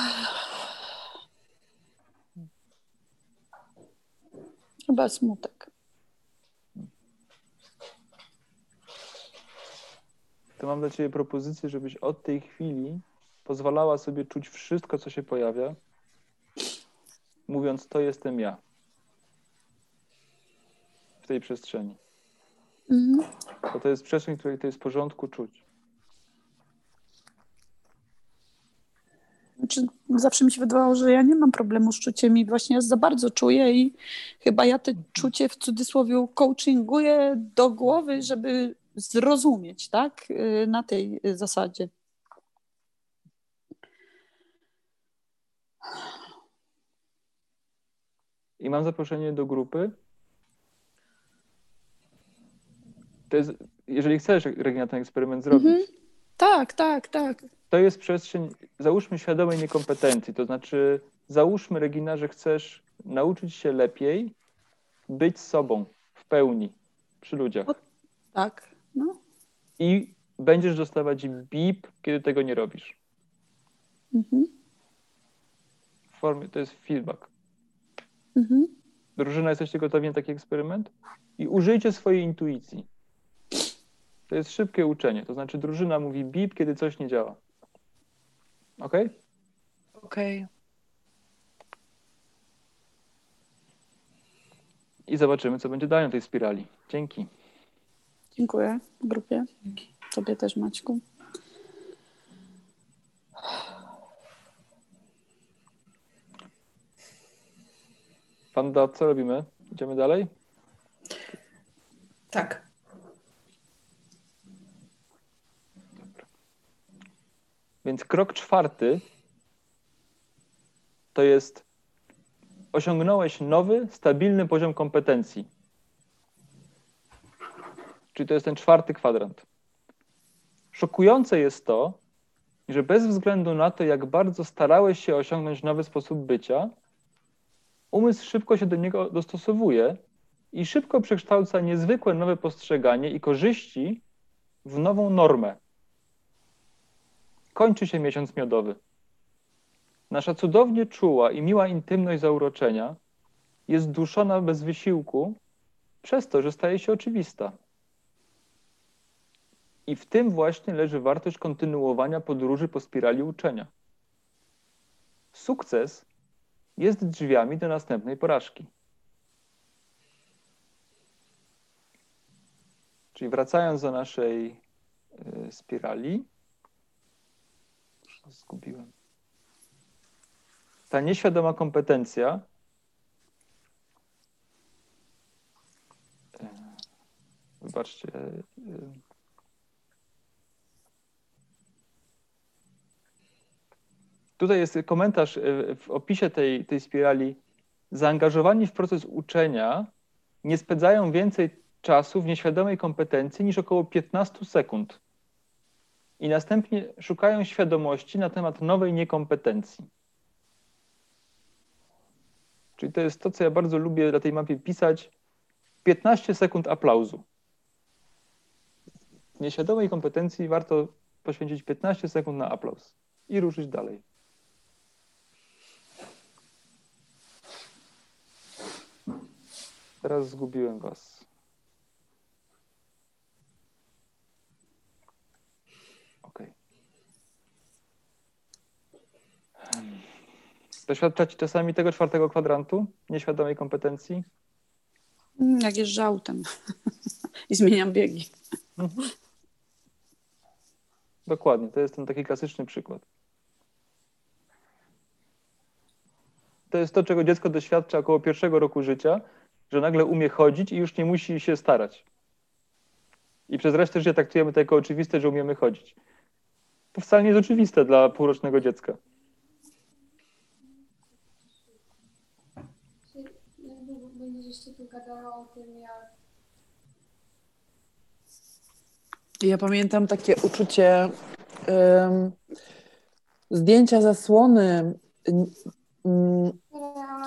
Chyba smutek. To mam dla Ciebie propozycję, żebyś od tej chwili pozwalała sobie czuć wszystko, co się pojawia, mówiąc, to jestem ja. W tej przestrzeni. Mhm. Bo to jest przestrzeń, w której to jest w porządku czuć. Znaczy, zawsze mi się wydawało, że ja nie mam problemu z czuciem i właśnie ja za bardzo czuję i chyba ja te czucie w cudzysłowie coachinguję do głowy, żeby zrozumieć, tak? Y, Na tej y, zasadzie. I mam zaproszenie do grupy. To jest, jeżeli chcesz, Regina, ten eksperyment zrobić, Mhm. Tak, tak, tak. to jest przestrzeń, załóżmy świadomej niekompetencji, to znaczy załóżmy, Regina, że chcesz nauczyć się lepiej być sobą w pełni przy ludziach Tak. No. i będziesz dostawać bip, kiedy tego nie robisz. Mhm. W formie, to jest feedback. Mhm. Drużyna, jesteście gotowi na taki eksperyment? I użyjcie swojej intuicji. To jest szybkie uczenie, to znaczy drużyna mówi bip, kiedy coś nie działa. Ok? Okej. I zobaczymy, co będzie dalej na tej spirali. Dzięki. Dziękuję grupie. Tobie też, Maćku. Panda, co robimy? Idziemy dalej? Tak. Więc krok czwarty to jest osiągnąłeś nowy, stabilny poziom kompetencji. Czyli to jest ten czwarty kwadrant. Szokujące jest to, że bez względu na to, jak bardzo starałeś się osiągnąć nowy sposób bycia, umysł szybko się do niego dostosowuje i szybko przekształca niezwykłe nowe postrzeganie i korzyści w nową normę. Kończy się miesiąc miodowy. Nasza cudownie czuła i miła intymność zauroczenia jest duszona bez wysiłku przez to, że staje się oczywista. I w tym właśnie leży wartość kontynuowania podróży po spirali uczenia. Sukces jest drzwiami do następnej porażki. Czyli wracając do naszej y, spirali, zgubiłem. Ta nieświadoma kompetencja y, wybaczcie, Tutaj jest komentarz y, w opisie tej, tej spirali. Zaangażowani w proces uczenia nie spędzają więcej czasu w nieświadomej kompetencji niż około 15 sekund. I następnie szukają świadomości na temat nowej niekompetencji. Czyli to jest to, co ja bardzo lubię na tej mapie pisać. 15 sekund aplauzu. W nieświadomej kompetencji warto poświęcić 15 sekund na aplauz i ruszyć dalej. Teraz zgubiłem was. Ok. Doświadczacie czasami tego czwartego kwadrantu nieświadomej kompetencji? Mm, Jak jeżdżę autem i zmieniam biegi. Mhm. Dokładnie, to jest ten taki klasyczny przykład. To jest to, czego dziecko doświadcza około pierwszego roku życia, że nagle umie chodzić i już nie musi się starać. I przez resztę życia traktujemy to jako oczywiste, że umiemy chodzić. To wcale nie jest oczywiste dla półrocznego dziecka. Tu o tym, jak Ja pamiętam takie uczucie um, zdjęcia zasłony, um,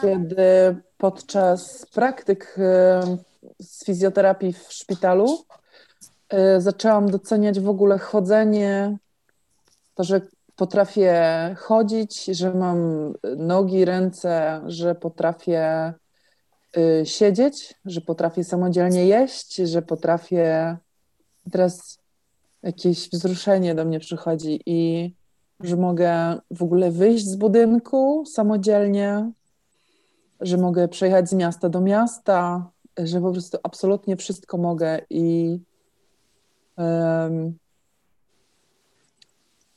kiedy podczas praktyk um, z fizjoterapii w szpitalu um, zaczęłam doceniać w ogóle chodzenie, to, że potrafię chodzić, że mam nogi, ręce, że potrafię y, siedzieć, że potrafię samodzielnie jeść, że potrafię. Teraz jakieś wzruszenie do mnie przychodzi i że mogę w ogóle wyjść z budynku samodzielnie, że mogę przejechać z miasta do miasta, że po prostu absolutnie wszystko mogę i um,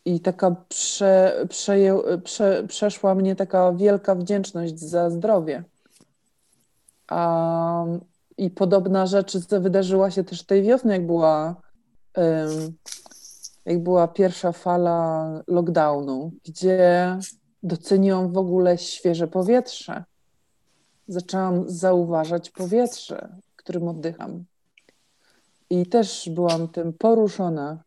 i taka prze, przeję, prze, przeszła mnie taka wielka wdzięczność za zdrowie. A, I podobna rzecz wydarzyła się też tej wiosny, jak była, um, jak była pierwsza fala lockdownu, gdzie doceniłam w ogóle świeże powietrze. Zaczęłam zauważać powietrze, którym oddycham. I też byłam tym poruszona,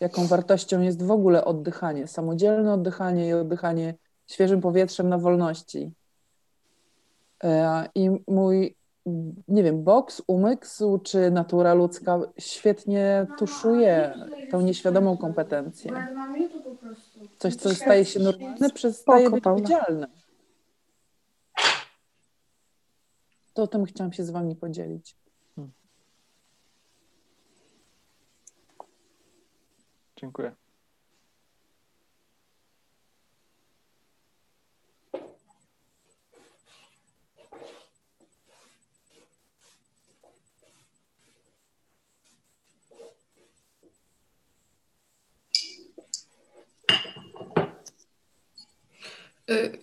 jaką wartością jest w ogóle oddychanie, samodzielne oddychanie i oddychanie świeżym powietrzem na wolności. I mój, nie wiem, boks, umysł czy natura ludzka świetnie tuszuje tą nieświadomą kompetencję. Coś, co staje się normalne, przestaje być widzialne. To o tym chciałam się z wami podzielić. Dziękuję.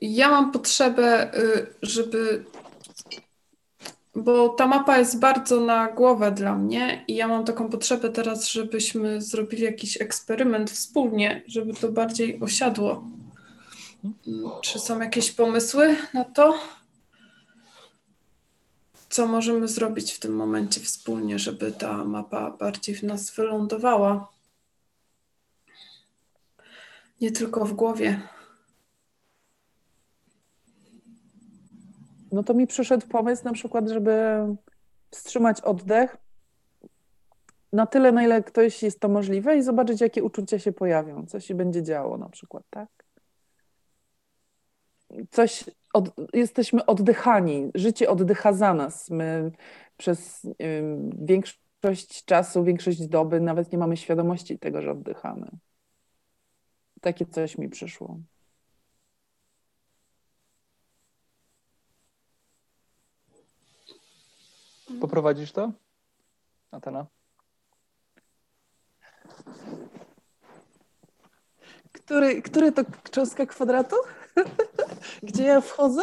Ja mam potrzebę, żeby. Bo ta mapa jest bardzo na głowę dla mnie, i ja mam taką potrzebę teraz, żebyśmy zrobili jakiś eksperyment wspólnie, żeby to bardziej osiadło Czy są jakieś pomysły na to? Co możemy zrobić w tym momencie wspólnie, żeby ta mapa bardziej w nas wylądowała? Nie tylko w głowie. No to mi przyszedł pomysł na przykład, żeby wstrzymać oddech na tyle, na ile ktoś jest to możliwe i zobaczyć, jakie uczucia się pojawią, co się będzie działo na przykład, tak? Coś, od, jesteśmy oddychani, życie oddycha za nas. My przez większość czasu, większość doby nawet nie mamy świadomości tego, że oddychamy. Takie coś mi przyszło. Poprowadzisz to? Atena? Który, który to cząstka kwadratu? Gdzie ja wchodzę?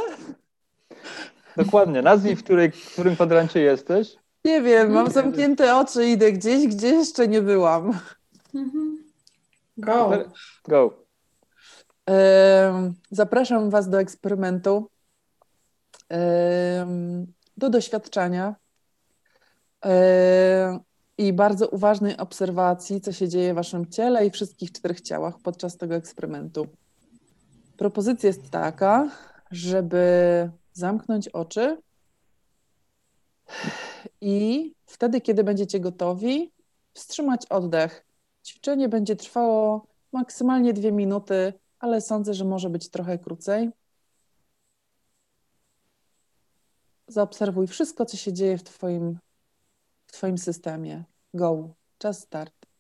Dokładnie. Nazwij, w, której, w którym kwadrancie jesteś. Nie wiem, mam zamknięte oczy, idę gdzieś, gdzie jeszcze nie byłam. Go. Go. Em, Zapraszam Was do eksperymentu, do doświadczenia i bardzo uważnej obserwacji, co się dzieje w Waszym ciele i wszystkich czterech ciałach podczas tego eksperymentu. Propozycja jest taka, żeby zamknąć oczy i wtedy, kiedy będziecie gotowi, wstrzymać oddech. Ćwiczenie będzie trwało maksymalnie dwie minuty, ale sądzę, że może być trochę krócej. Zaobserwuj wszystko, co się dzieje w Twoim, w twoim systemie. Go. Czas start.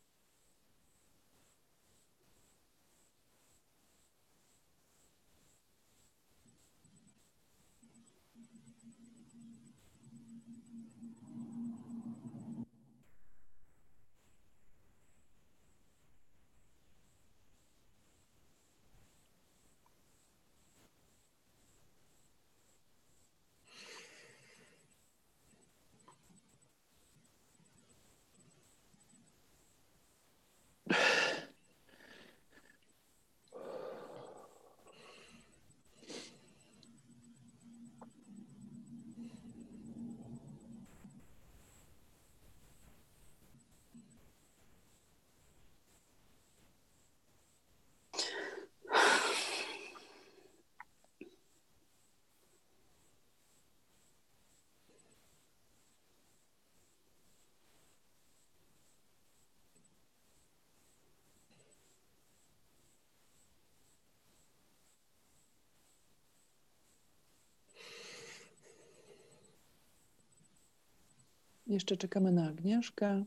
Jeszcze czekamy na Agnieszkę.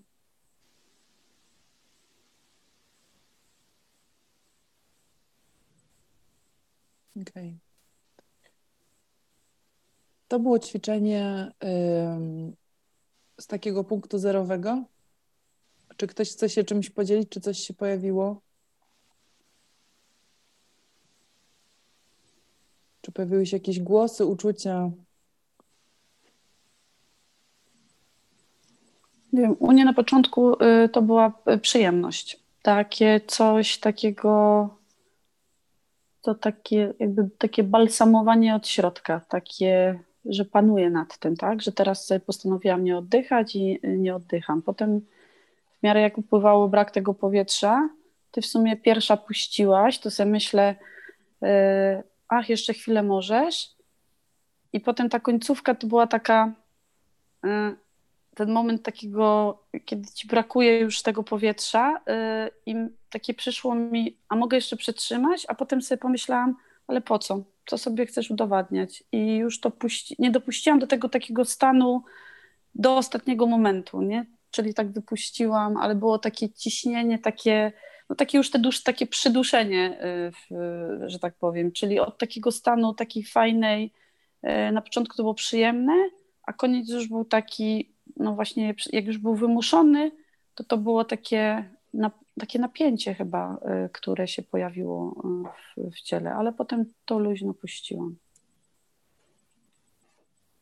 Okej. To było ćwiczenie z takiego punktu zerowego. Czy ktoś chce się czymś podzielić, czy coś się pojawiło? Czy pojawiły się jakieś głosy, uczucia? Nie wiem, u mnie na początku y, to była y, przyjemność. Takie coś takiego, to takie jakby takie balsamowanie od środka, takie, że panuję nad tym, tak? Że teraz postanowiłam nie oddychać i y, nie oddycham. Potem w miarę jak upływało brak tego powietrza, ty w sumie pierwsza puściłaś, to sobie myślę, ach, jeszcze chwilę możesz. I potem ta końcówka to była taka, ten moment takiego, kiedy ci brakuje już tego powietrza y, i takie przyszło mi, a mogę jeszcze przetrzymać, a potem sobie pomyślałam, ale po co? Co sobie chcesz udowadniać? I już to puści, nie dopuściłam do tego takiego stanu do ostatniego momentu, nie? Czyli tak wypuściłam, ale było takie ciśnienie, takie, no takie już te dusz, takie przyduszenie, y, w, że tak powiem, czyli od takiego stanu takiej fajnej, y, na początku to było przyjemne, a koniec już był taki, no właśnie, jak już był wymuszony, to to było takie, na, takie napięcie chyba, y, które się pojawiło y, w, w ciele, ale potem to luźno puściłam.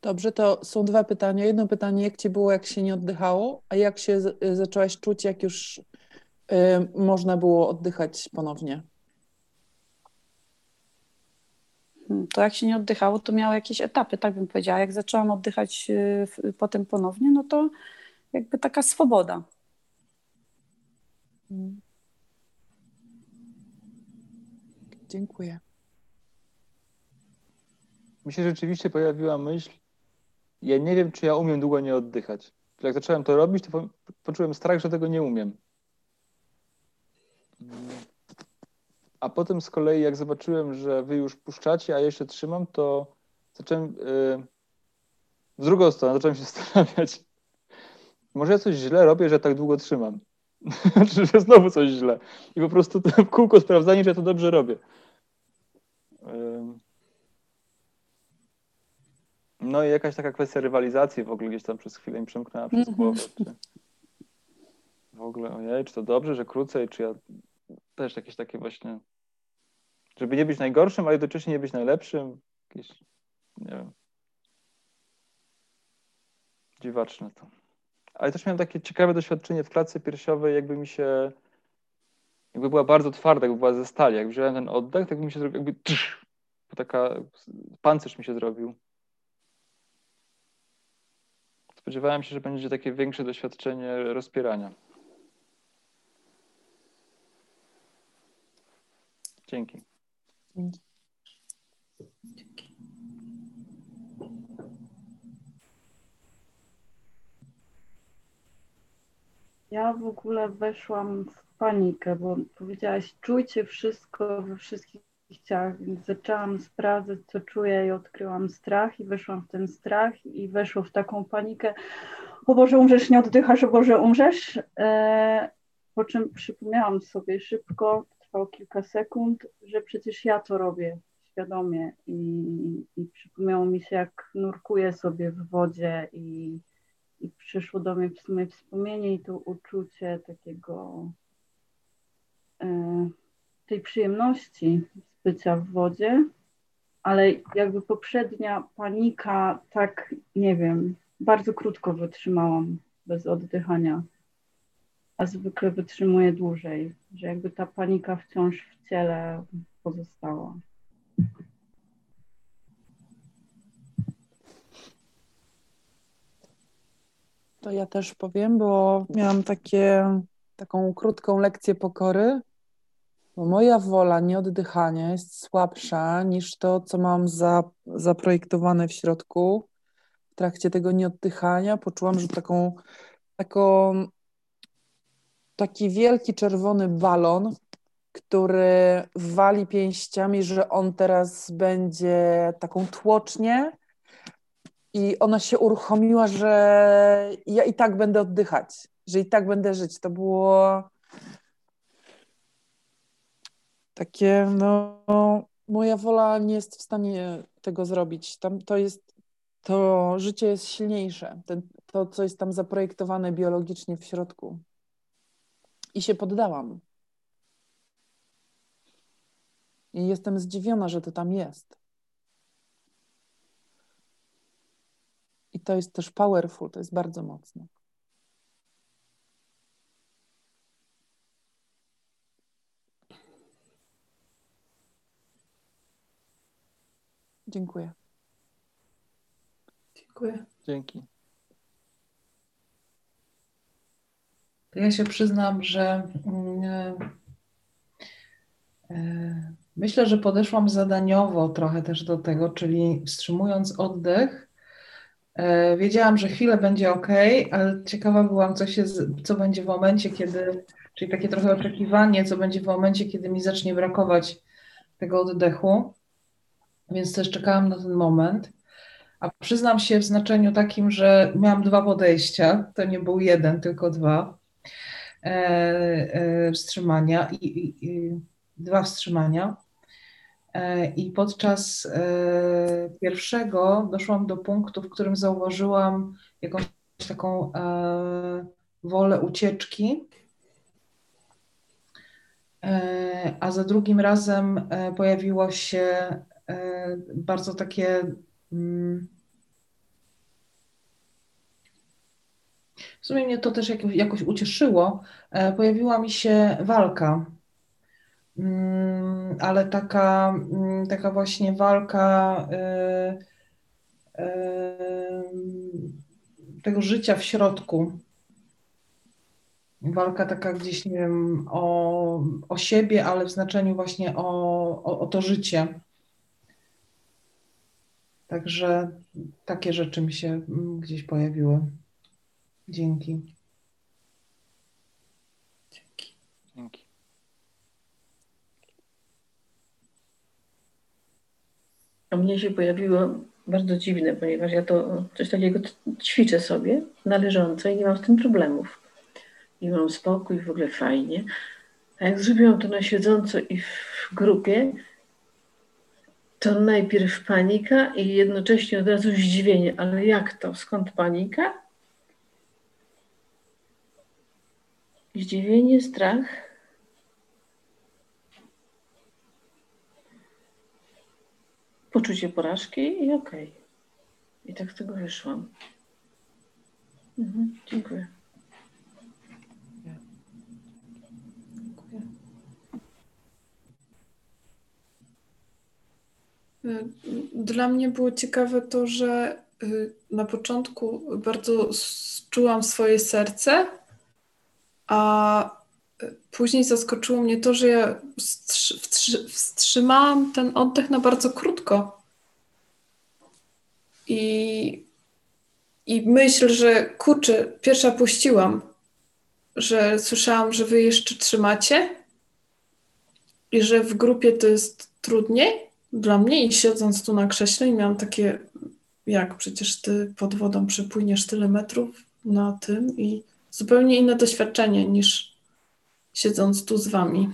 Dobrze, to są dwa pytania. Jedno pytanie, jak ci było, jak się nie oddychało, a jak się y, zaczęłaś czuć, jak już y, można było oddychać ponownie? Mhm. To jak się nie oddychało, to miało jakieś etapy, tak bym powiedziała. Jak zaczęłam oddychać y, potem ponownie, no to jakby taka swoboda. Dziękuję. Mi się rzeczywiście pojawiła myśl, ja nie wiem, czy ja umiem długo nie oddychać. Jak zacząłem to robić, to poczułem strach, że tego nie umiem. A potem z kolei, jak zobaczyłem, że wy już puszczacie, a ja jeszcze trzymam, to zacząłem yy, w drugą stronę, zacząłem się zastanawiać, może ja coś źle robię, że tak długo trzymam. Czy że znowu coś źle. I po prostu w kółko sprawdzanie, że ja to dobrze robię. Yy. No i jakaś taka kwestia rywalizacji w ogóle gdzieś tam przez chwilę mi przemknęła przez Mhm. głowę. Czy w ogóle, ojej, czy to dobrze, że krócej, czy ja też jakieś takie właśnie, żeby nie być najgorszym, a jednocześnie nie być najlepszym. Jakieś, nie wiem. Dziwaczne to. Ale też miałem takie ciekawe doświadczenie w klatce piersiowej, jakby mi się, jakby była bardzo twarda, jakby była ze stali. Jak wziąłem ten oddech, tak mi się zrobił, jakby tsz, taka, pancerz mi się zrobił. Spodziewałem się, że będzie takie większe doświadczenie rozpierania. Dzięki. Ja w ogóle weszłam w panikę, bo powiedziałaś, czujcie wszystko we wszystkich ciałach, więc zaczęłam sprawdzać, co czuję i odkryłam strach i weszłam w ten strach i weszło w taką panikę, o Boże, umrzesz, nie oddychasz, o Boże, umrzesz. E, po czym przypomniałam sobie szybko, trwało kilka sekund, że przecież ja to robię świadomie i, i przypomniało mi się, jak nurkuję sobie w wodzie i i przyszło do mnie w sumie wspomnienie i to uczucie takiego e, tej przyjemności z bycia w wodzie, ale jakby poprzednia panika, tak nie wiem, bardzo krótko wytrzymałam bez oddychania, a zwykle wytrzymuję dłużej, że jakby ta panika wciąż w ciele pozostała. To ja też powiem, bo miałam takie, taką krótką lekcję pokory, bo moja wola nieoddychania jest słabsza niż to, co mam za, zaprojektowane w środku. W trakcie tego nieoddychania poczułam, że taką, taką, taki wielki czerwony balon, który wali pięściami, że on teraz będzie taką tłocznię, i ona się uruchomiła, że ja i tak będę oddychać, że i tak będę żyć. To było takie, no, moja wola nie jest w stanie tego zrobić. Tam to jest, to życie jest silniejsze, Ten, to, co jest tam zaprojektowane biologicznie w środku. I się poddałam. I jestem zdziwiona, że to tam jest. I to jest też powerful, to jest bardzo mocne. Dziękuję. Dziękuję. Dzięki. To ja się przyznam, że mm, e, myślę, że podeszłam zadaniowo trochę też do tego, czyli wstrzymując oddech, e, wiedziałam, że chwilę będzie ok, ale ciekawa byłam, co, się, co będzie w momencie, kiedy, czyli takie trochę oczekiwanie, co będzie w momencie, kiedy mi zacznie brakować tego oddechu. Więc też czekałam na ten moment. A przyznam się w znaczeniu takim, że miałam dwa podejścia. To nie był jeden, tylko dwa e, e, wstrzymania i, i, i dwa wstrzymania. E, I podczas e, pierwszego doszłam do punktu, w którym zauważyłam jakąś taką e, wolę ucieczki. E, A za drugim razem e, pojawiło się e, bardzo takie w sumie mnie to też jakoś, ucieszyło. E, Pojawiła mi się walka. mm, ale taka, mm, taka właśnie walka y, y, tego życia w środku. Walka taka gdzieś, nie wiem, o, o siebie, ale w znaczeniu właśnie o, o, o to życie. Także takie rzeczy mi się mm, gdzieś pojawiły. Dzięki. Dzięki. A mnie się pojawiło bardzo dziwne, ponieważ ja to coś takiego ćwiczę sobie należąco i nie mam z tym problemów. I mam spokój, w ogóle fajnie. A jak zrobiłam to na siedząco i w grupie, to najpierw panika i jednocześnie od razu zdziwienie. Ale jak to? Skąd panika? Zdziwienie, strach. Poczucie porażki i okej. I tak z tego wyszłam. Mhm, dziękuję. Y, Dla mnie było ciekawe to, że y, na początku bardzo czułam swoje serce, a y, później zaskoczyło mnie to, że ja wstrzy- wstrzy- wstrzymałam ten oddech na bardzo krótko. I, i myśl, że kurczę, pierwsza puściłam, że słyszałam, że wy jeszcze trzymacie i że w grupie to jest trudniej dla mnie i siedząc tu na krześle i miałam takie, jak przecież ty pod wodą przepłyniesz tyle metrów na tym i zupełnie inne doświadczenie niż siedząc tu z wami.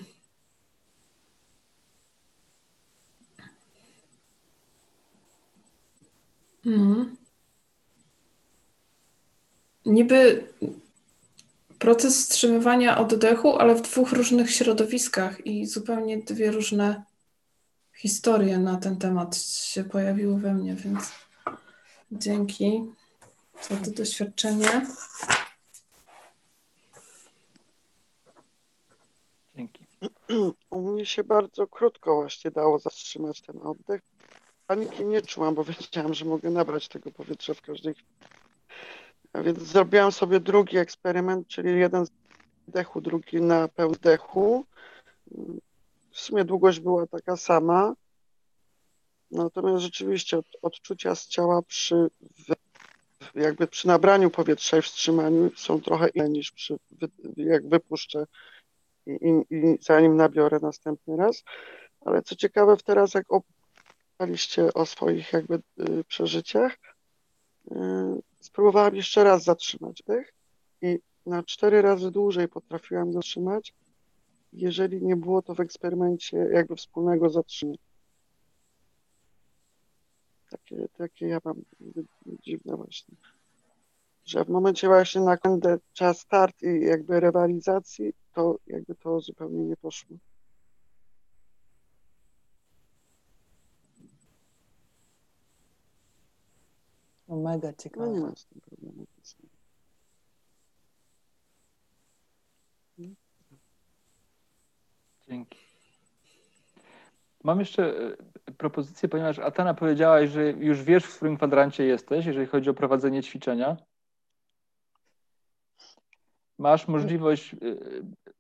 Mhm. Niby proces wstrzymywania oddechu, ale w dwóch różnych środowiskach i zupełnie dwie różne historie na ten temat się pojawiły we mnie, więc dzięki za to doświadczenie. Dzięki. U mnie się bardzo krótko właśnie dało zatrzymać ten oddech. Paniki nie czułam, bo wiedziałam, że mogę nabrać tego powietrza w każdej chwili. Więc zrobiłam sobie drugi eksperyment, czyli jeden z dechu, drugi na pełnym dechu. W sumie długość była taka sama. Natomiast rzeczywiście od, odczucia z ciała przy jakby przy nabraniu powietrza i wstrzymaniu są trochę inne niż przy, jak wypuszczę i, i, zanim nabiorę następny raz. Ale co ciekawe, teraz jak opowiadaliście o swoich jakby y, przeżyciach, y, spróbowałam jeszcze raz zatrzymać dech i na cztery razy dłużej potrafiłam zatrzymać, jeżeli nie było to w eksperymencie jakby wspólnego zatrzymania. Takie, takie ja mam dziwne właśnie. Że w momencie właśnie na końcu czas start i jakby rywalizacji, to jakby to zupełnie nie poszło. No mega No ciekawe. nie ma z tym problemu. Dzięki. Mam jeszcze e, propozycję, ponieważ Atana powiedziałaś, że już wiesz, w którym kwadrancie jesteś, jeżeli chodzi o prowadzenie ćwiczenia. Masz możliwość e,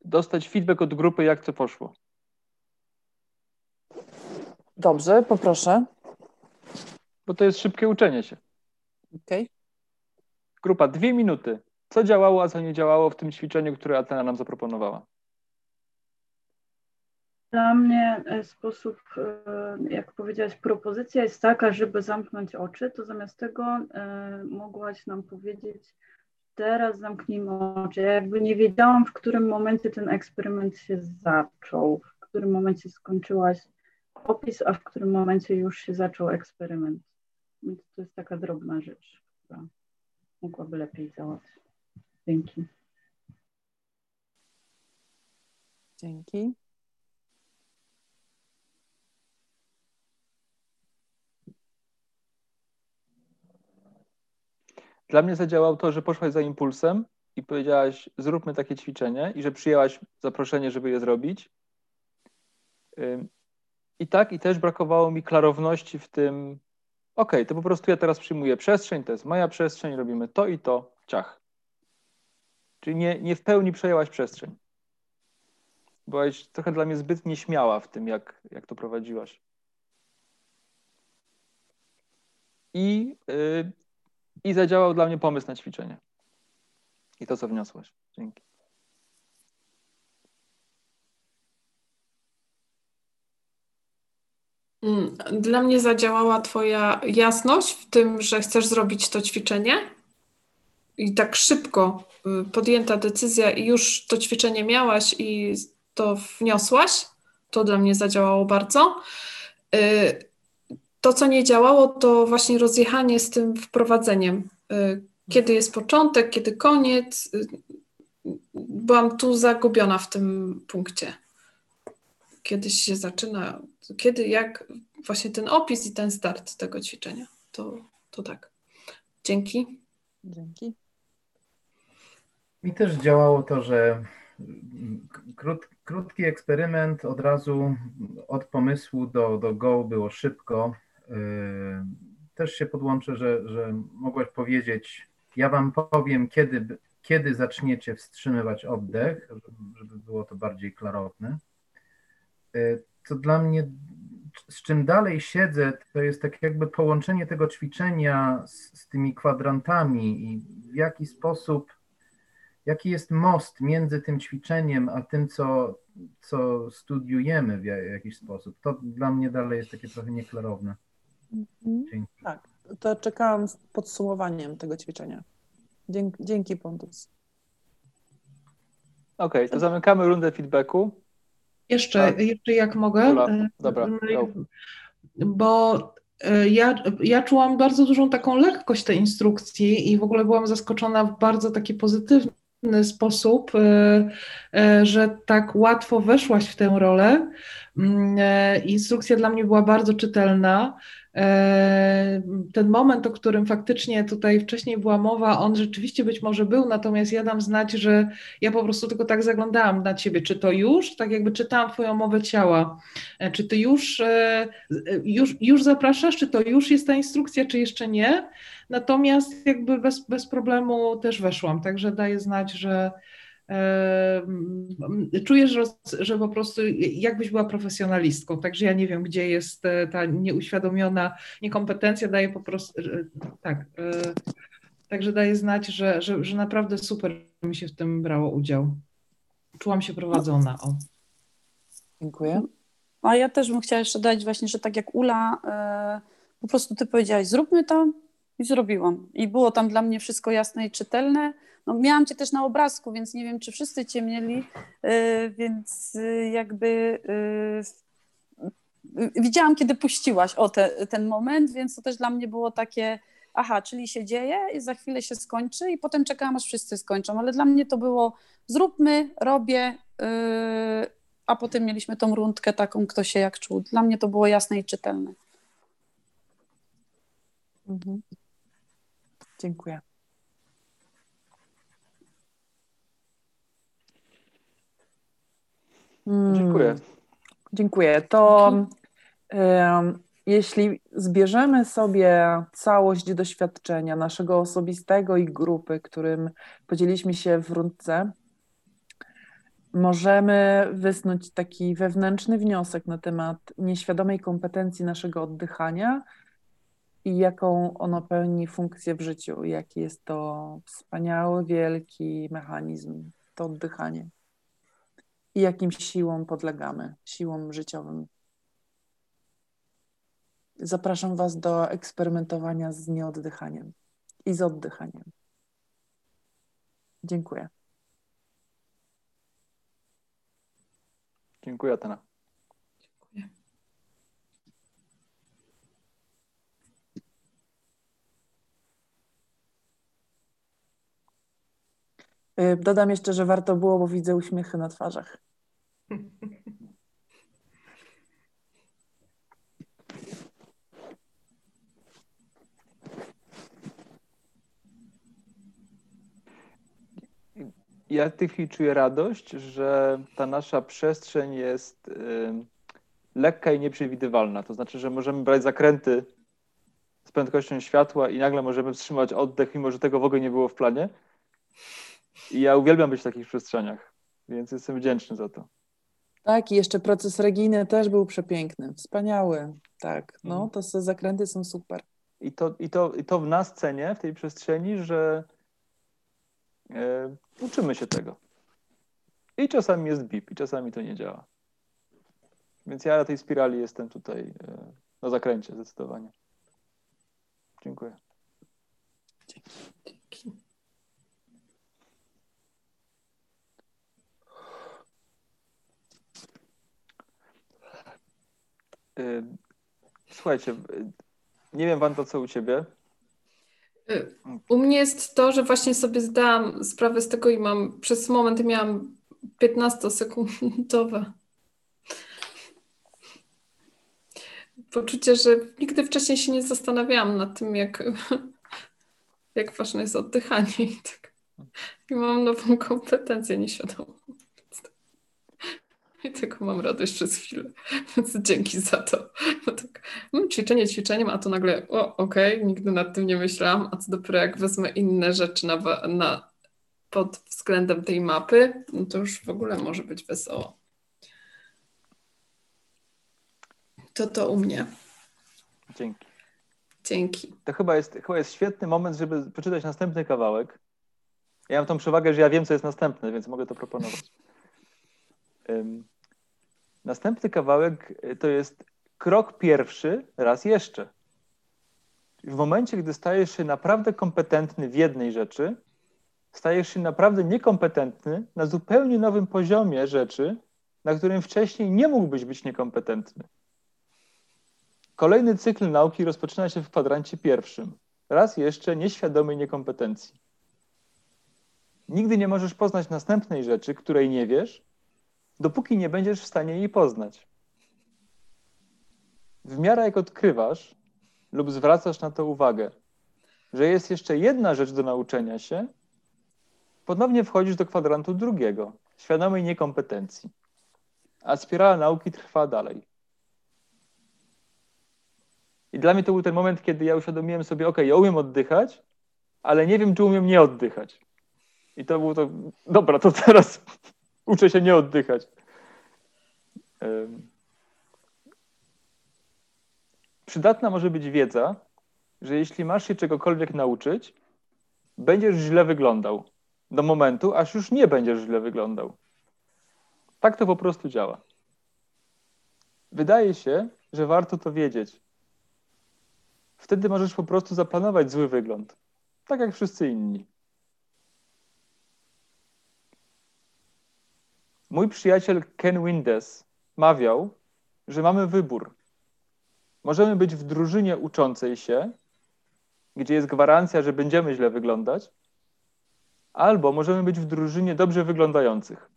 dostać feedback od grupy, jak to poszło. Dobrze, poproszę. Bo to jest szybkie uczenie się. Okej. Grupa, dwie minuty. Co działało, a co nie działało w tym ćwiczeniu, które Atena nam zaproponowała? Dla mnie e, sposób, jak powiedziałaś, propozycja jest taka, żeby zamknąć oczy, to zamiast tego mogłaś nam powiedzieć, teraz zamknijmy oczy. Ja jakby nie wiedziałam, w którym momencie ten eksperyment się zaczął, w którym momencie skończyłaś opis, a w którym momencie już się zaczął eksperyment. Więc to jest taka drobna rzecz, która mogłaby lepiej działać. Dzięki. Dzięki. Dla mnie zadziałało to, że poszłaś za impulsem i powiedziałaś, zróbmy takie ćwiczenie i że przyjęłaś zaproszenie, żeby je zrobić. I tak, i też brakowało mi klarowności w tym, okej, to po prostu ja teraz przyjmuję przestrzeń, to jest moja przestrzeń, robimy to i to, ciach. Czyli nie, nie w pełni przejęłaś przestrzeń. Byłaś trochę dla mnie zbyt nieśmiała w tym, jak, jak to prowadziłaś. I, yy, I zadziałał dla mnie pomysł na ćwiczenie. I to, co wniosłaś. Dzięki. Mm, Dla mnie zadziałała Twoja jasność w tym, że chcesz zrobić to ćwiczenie i tak szybko y, podjęta decyzja i już to ćwiczenie miałaś i to wniosłaś. To dla mnie zadziałało bardzo. Y, To, co nie działało, to właśnie rozjechanie z tym wprowadzeniem. Y, Kiedy jest początek, kiedy koniec. Y, Byłam tu zagubiona w tym punkcie kiedy się zaczyna, kiedy, jak właśnie ten opis i ten start tego ćwiczenia. To, to tak. Dzięki. Dzięki. Mi też działało to, że krót, krótki eksperyment od razu od pomysłu do, do go było szybko. Yy, Też się podłączę, że, że mogłaś powiedzieć, ja wam powiem, kiedy, kiedy zaczniecie wstrzymywać oddech, żeby, było to bardziej klarowne. Yy, To dla mnie, z czym dalej siedzę, to jest tak jakby połączenie tego ćwiczenia z, z tymi kwadrantami i w jaki sposób jaki jest most między tym ćwiczeniem a tym, co, co studiujemy w ja- jakiś sposób. To dla mnie dalej jest takie trochę nieklarowne. Dzięki. Tak, to czekałam z podsumowaniem tego ćwiczenia. Dzięki, dzięki Pontus. Okej, to zamykamy rundę feedbacku. Jeszcze, Tak. jeszcze jak mogę? Ula, E, dobra, go. Bo e, ja, ja czułam bardzo dużą taką lekkość tej instrukcji i w ogóle byłam zaskoczona w bardzo taki pozytywny sposób, e, że tak łatwo weszłaś w tę rolę. Mm, Instrukcja dla mnie była bardzo czytelna. E, Ten moment, o którym faktycznie tutaj wcześniej była mowa, on rzeczywiście być może był, natomiast ja dam znać, że ja po prostu tylko tak zaglądałam na ciebie, czy to już, tak jakby czytałam twoją mowę ciała, E, czy ty już, e, już, już zapraszasz, czy to już jest ta instrukcja, czy jeszcze nie, natomiast jakby bez, bez problemu też weszłam, także daję znać, że czujesz, że, że po prostu jakbyś była profesjonalistką, także ja nie wiem, gdzie jest e, ta nieuświadomiona niekompetencja, daję po prostu, tak, e, także daję znać, że, że, że naprawdę super mi się w tym brało udział. Czułam się prowadzona. O. Dziękuję. A ja też bym chciała jeszcze dodać właśnie, że tak jak Ula, e, po prostu ty powiedziałaś, zróbmy to i zrobiłam. I było tam dla mnie wszystko jasne i czytelne. No, miałam cię też na obrazku, więc nie wiem, czy wszyscy cię mieli, e, więc e, jakby e, widziałam, kiedy puściłaś o te, ten moment, więc to też dla mnie było takie, aha, czyli się dzieje i za chwilę się skończy i potem czekałam, aż wszyscy skończą, ale dla mnie to było zróbmy, robię, a potem mieliśmy tą rundkę taką, kto się jak czuł. Dla mnie to było jasne i czytelne. Mhm. Dziękuję. Mm, Dziękuję. Dziękuję. To jeśli zbierzemy sobie całość doświadczenia naszego osobistego i grupy, którym podzieliliśmy się w rundce, możemy wysnuć taki wewnętrzny wniosek na temat nieświadomej kompetencji naszego oddychania i jaką ono pełni funkcję w życiu, jaki jest to wspaniały, wielki mechanizm, to oddychanie i jakim siłom podlegamy, siłom życiowym. Zapraszam Was do eksperymentowania z nieoddychaniem i z oddychaniem. Dziękuję. Dziękuję, Atena. Dodam jeszcze, że warto było, bo widzę uśmiechy na twarzach. Ja tej chwili czuję radość, że ta nasza przestrzeń jest ym, lekka i nieprzewidywalna. To znaczy, że możemy brać zakręty z prędkością światła i nagle możemy wstrzymać oddech, mimo że tego w ogóle nie było w planie. I ja uwielbiam być w takich przestrzeniach, więc jestem wdzięczny za to. Tak, i jeszcze proces Reginy też był przepiękny, wspaniały. Tak, no Mhm. to te zakręty są super. I to, i to, i to w nas cenię, w tej przestrzeni, że e, uczymy się tego. I czasami jest bip, i czasami to nie działa. Więc ja na tej spirali jestem tutaj e, na zakręcie zdecydowanie. Dziękuję. Dzięki. E, Słuchajcie, e, nie wiem Wanda, co u ciebie. Y, U mnie jest to, że właśnie sobie zdałam sprawę z tego i mam, przez moment miałam 15-sekundowe poczucie, że nigdy wcześniej się nie zastanawiałam nad tym, jak, jak ważne jest oddychanie i tak. I mam nową kompetencję nieświadomą. I tego mam radość przez chwilę. Więc dzięki za to. Bo tak, mm, ćwiczenie ćwiczeniem, a to nagle, o, okej, nigdy nad tym nie myślałam. A co dopiero jak wezmę inne rzeczy na, na, pod względem tej mapy, no to już w ogóle może być wesoło. To to u mnie. Dzięki. Dzięki. To chyba jest, chyba jest świetny moment, żeby przeczytać następny kawałek. Ja mam tą przewagę, że ja wiem, co jest następne, więc mogę to proponować. Ym, Następny kawałek y, to jest krok pierwszy, raz jeszcze. W momencie, gdy stajesz się naprawdę kompetentny w jednej rzeczy, stajesz się naprawdę niekompetentny na zupełnie nowym poziomie rzeczy, na którym wcześniej nie mógłbyś być niekompetentny. Kolejny cykl nauki rozpoczyna się w kwadrancie pierwszym. Raz jeszcze nieświadomej niekompetencji. Nigdy nie możesz poznać następnej rzeczy, której nie wiesz, dopóki nie będziesz w stanie jej poznać. W miarę jak odkrywasz lub zwracasz na to uwagę, że jest jeszcze jedna rzecz do nauczenia się, ponownie wchodzisz do kwadrantu drugiego, świadomej niekompetencji. A spirala nauki trwa dalej. I dla mnie to był ten moment, kiedy ja uświadomiłem sobie, ok, ja umiem oddychać, ale nie wiem, czy umiem nie oddychać. I to było to, dobra, to teraz uczę się nie oddychać. Przydatna może być wiedza, że jeśli masz się czegokolwiek nauczyć, będziesz źle wyglądał do momentu, aż już nie będziesz źle wyglądał. Tak to po prostu działa. Wydaje się, że warto to wiedzieć. Wtedy możesz po prostu zaplanować zły wygląd, tak jak wszyscy inni. Mój przyjaciel Ken Windes mawiał, że mamy wybór. Możemy być w drużynie uczącej się, gdzie jest gwarancja, że będziemy źle wyglądać, albo możemy być w drużynie dobrze wyglądających.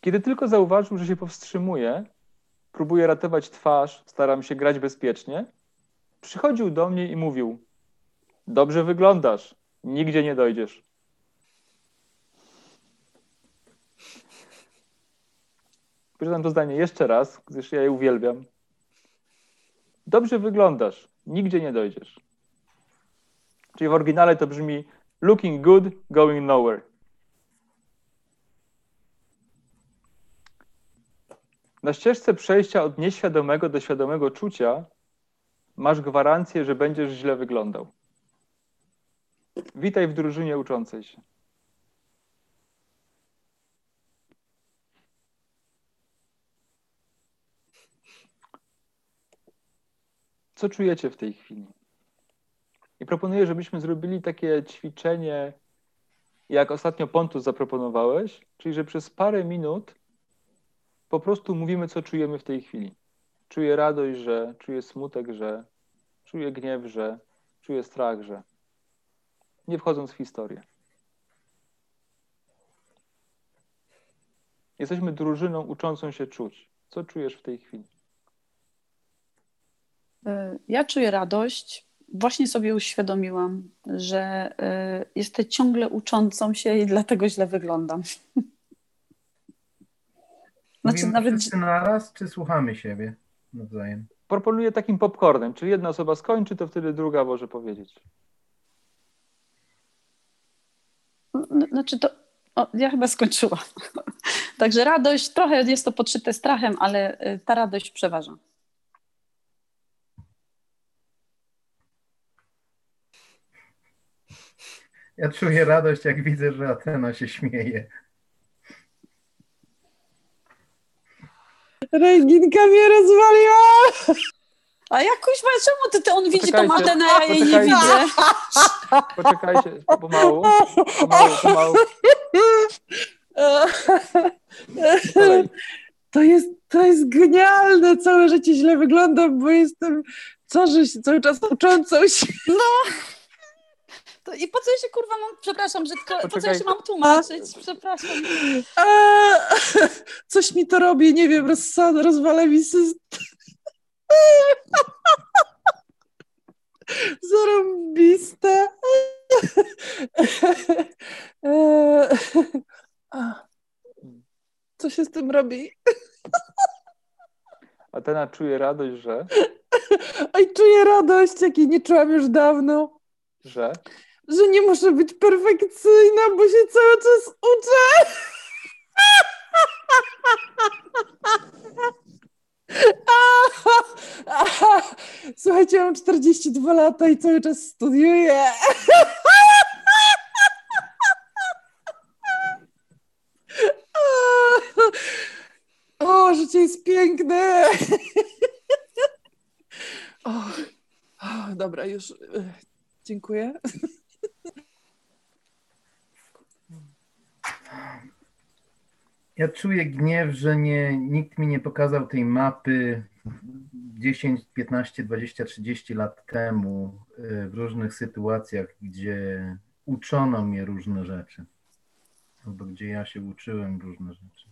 Kiedy tylko zauważył, że się powstrzymuje, próbuje ratować twarz, staram się grać bezpiecznie, przychodził do mnie i mówił: Dobrze wyglądasz, nigdzie nie dojdziesz. Przeczytam to zdanie jeszcze raz, gdyż ja je uwielbiam. Dobrze wyglądasz, nigdzie nie dojdziesz. Czyli w oryginale to brzmi looking good, going nowhere. Na ścieżce przejścia od nieświadomego do świadomego czucia masz gwarancję, że będziesz źle wyglądał. Witaj w drużynie uczącej się. Co czujecie w tej chwili? I proponuję, żebyśmy zrobili takie ćwiczenie, jak ostatnio Pontus zaproponowałeś, czyli że przez parę minut po prostu mówimy, co czujemy w tej chwili. Czuję radość, że czuję smutek, że czuję gniew, że czuję strach, że nie wchodząc w historię. Jesteśmy drużyną uczącą się czuć. Co czujesz w tej chwili? Y, Ja czuję radość. Właśnie sobie uświadomiłam, że y, jestem ciągle uczącą się i dlatego źle wyglądam. Znaczy Mówimy nawet- wszyscy naraz, czy słuchamy siebie nawzajem? Proponuję takim popcornem, czyli jedna osoba skończy, to wtedy druga może powiedzieć. No, Znaczy to, o, ja chyba skończyłam. Także radość, trochę jest to podszyte strachem, ale y, ta radość przeważa. Ja czuję radość, jak widzę, że Atena się śmieje. Reginka mnie rozwaliła! A jak kuźwa, czemu ty, ty on widzi tą Poczekajcie, Atenę, a ja jej nie poczekajcie. widzę? Poczekajcie, pomału, pomału, pomału. To jest, to jest genialne, całe życie źle wyglądam, bo jestem co, że się cały czas uczącą się. No. To I po co ja się kurwa mam, przepraszam brzydko, po co ja się mam tłumaczyć? Przepraszam. A, coś mi to robi, nie wiem, roz, rozwala mi system. Zarąbiste. E, Co się z tym robi? Atena czuje radość, że, Oj, czuję radość, jakiej nie czułam już dawno. że że nie muszę być perfekcyjna, bo się cały czas uczę. Słuchajcie, mam 42 lata i cały czas studiuję. O, życie jest piękne. O, o, dobra, już. e, Dziękuję. Ja czuję gniew, że nie, nikt mi nie pokazał tej mapy 10, 15, 20, 30 lat temu y, w różnych sytuacjach, gdzie uczono mnie różne rzeczy. Albo gdzie ja się uczyłem różne rzeczy.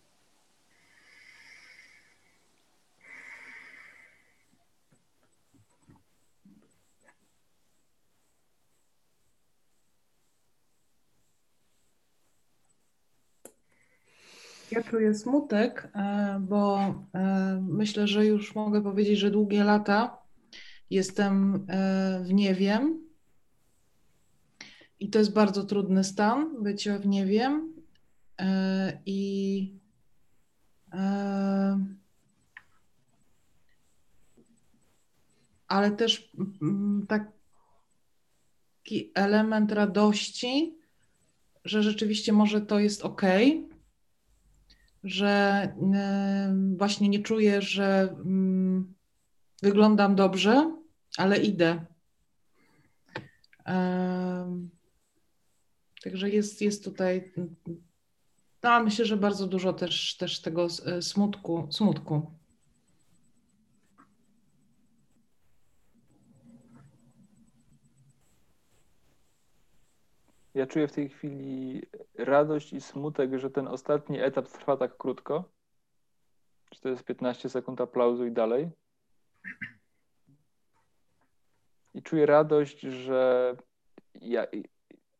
Ja czuję smutek, e, bo e, myślę, że już mogę powiedzieć, że długie lata jestem e, w niewiem. I to jest bardzo trudny stan, bycia w niewiem. I ale też mm, taki element radości, że rzeczywiście może to jest ok, że y, właśnie nie czuję, że mm, wyglądam dobrze, ale idę. Także jest, jest tutaj, no myślę, że bardzo dużo też, też tego e, smutku, smutku. Ja czuję w tej chwili radość i smutek, że ten ostatni etap trwa tak krótko. Czy to jest 15 sekund aplauzu i dalej. I czuję radość, że ja,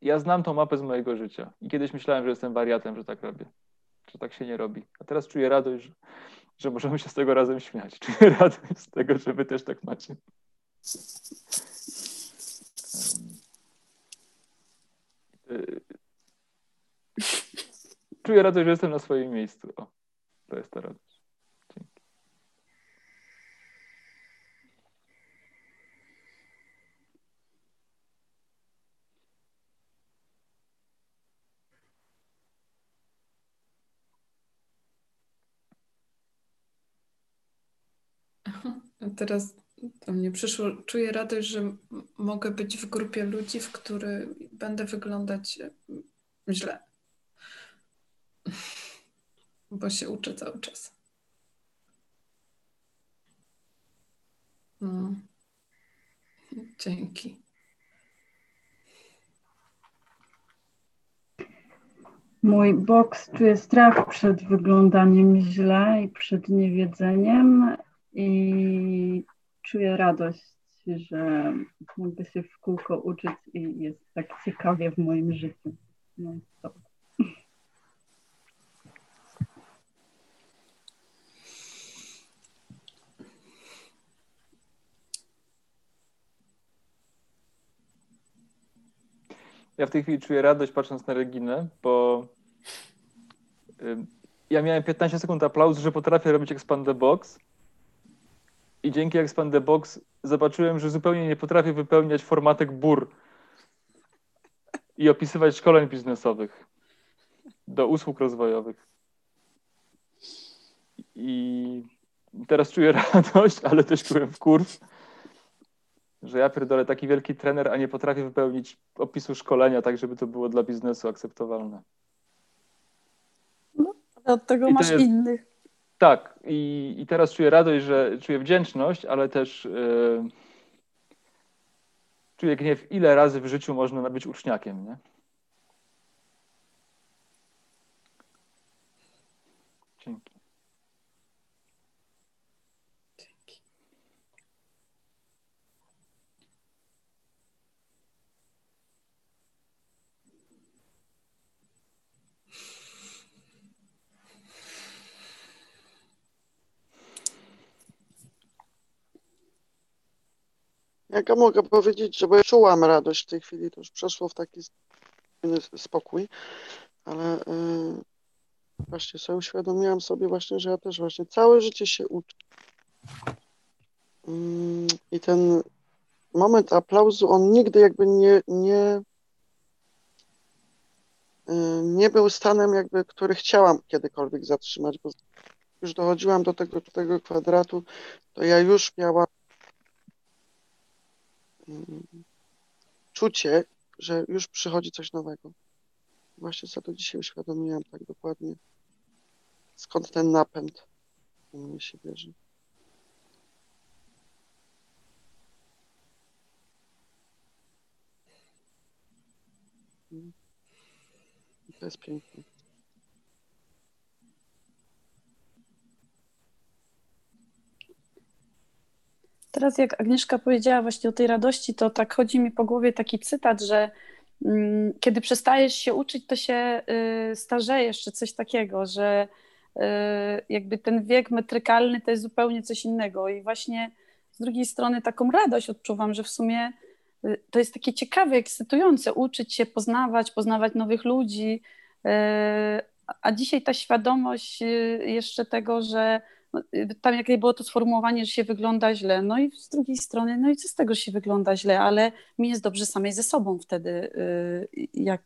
ja znam tą mapę z mojego życia. I kiedyś myślałem, że jestem wariatem, że tak robię. Że tak się nie robi. A teraz czuję radość, że, że możemy się z tego razem śmiać. Czuję radość z tego, że wy też tak macie. Em, y, Czuję radość, że jestem na swoim miejscu. O, to jest ta radość. Teraz do mnie przyszło, czuję radość, że mogę być w grupie ludzi, w której będę wyglądać e, źle. Bo się uczę cały czas. No. Dzięki. Mój boks czuje strach przed wyglądaniem źle i przed niewiedzeniem i czuję radość, że mogę się w kółko uczyć i jest tak ciekawie w moim życiu. No, to. Ja w tej chwili czuję radość patrząc na Reginę, bo ja miałem 15 sekund aplauzu, że potrafię robić Expand the Box i dzięki Expand the Box zobaczyłem, że zupełnie nie potrafię wypełniać formatek BUR i opisywać szkoleń biznesowych do usług rozwojowych. I teraz czuję radość, ale też czułem wkurw, że ja pierdolę taki wielki trener, a nie potrafię wypełnić opisu szkolenia tak, żeby to było dla biznesu akceptowalne. Ale od tego I masz jest- innych. Tak, i, i teraz czuję radość, że czuję wdzięczność, ale też e, czuję gniew, ile razy w życiu można być uczniakiem, nie? Dzięki. Jak ja mogę powiedzieć, że czułam radość w tej chwili, to już przeszło w taki spokój, ale yy, właśnie sobie uświadomiłam sobie właśnie, że ja też właśnie całe życie się uczę. Mm, I ten moment aplauzu, on nigdy jakby nie, nie, yy, nie był stanem jakby, który chciałam kiedykolwiek zatrzymać, bo już dochodziłam do tego, do tego kwadratu, to ja już miałam czucie, że już przychodzi coś nowego. Właśnie sobie to dzisiaj uświadomiłam tak dokładnie. Skąd ten napęd u mnie się bierze. To jest piękne. Teraz jak Agnieszka powiedziała właśnie o tej radości, to tak chodzi mi po głowie taki cytat, że mm, kiedy przestajesz się uczyć, to się y, starzejesz, czy coś takiego, że y, jakby ten wiek metrykalny to jest zupełnie coś innego. I właśnie z drugiej strony taką radość odczuwam, że w sumie y, to jest takie ciekawe, ekscytujące uczyć się, poznawać, poznawać nowych ludzi, a dzisiaj ta świadomość jeszcze tego, że tam jakie było to sformułowanie, że się wygląda źle, no i z drugiej strony, no i co z tego, że się wygląda źle, ale mi jest dobrze samej ze sobą wtedy, y, jak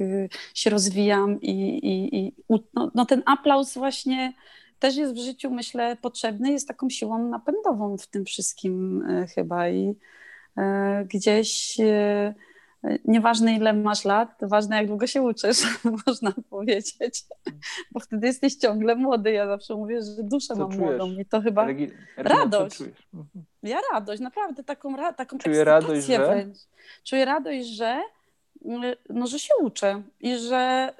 y, się rozwijam i, i, i no, no ten aplauz właśnie też jest w życiu, myślę, potrzebny, jest taką siłą napędową w tym wszystkim y, chyba i y, gdzieś y, Nieważne ile masz lat, ważne jak długo się uczysz, można powiedzieć, bo wtedy jesteś ciągle młody. Ja zawsze mówię, że duszę Co mam czujesz? młodą i to chyba Regi- Regina, radość. Mhm. Ja radość, naprawdę taką, ra- taką Czuję radość, że? wręcz. Czuję radość, że, y, no, że się uczę i że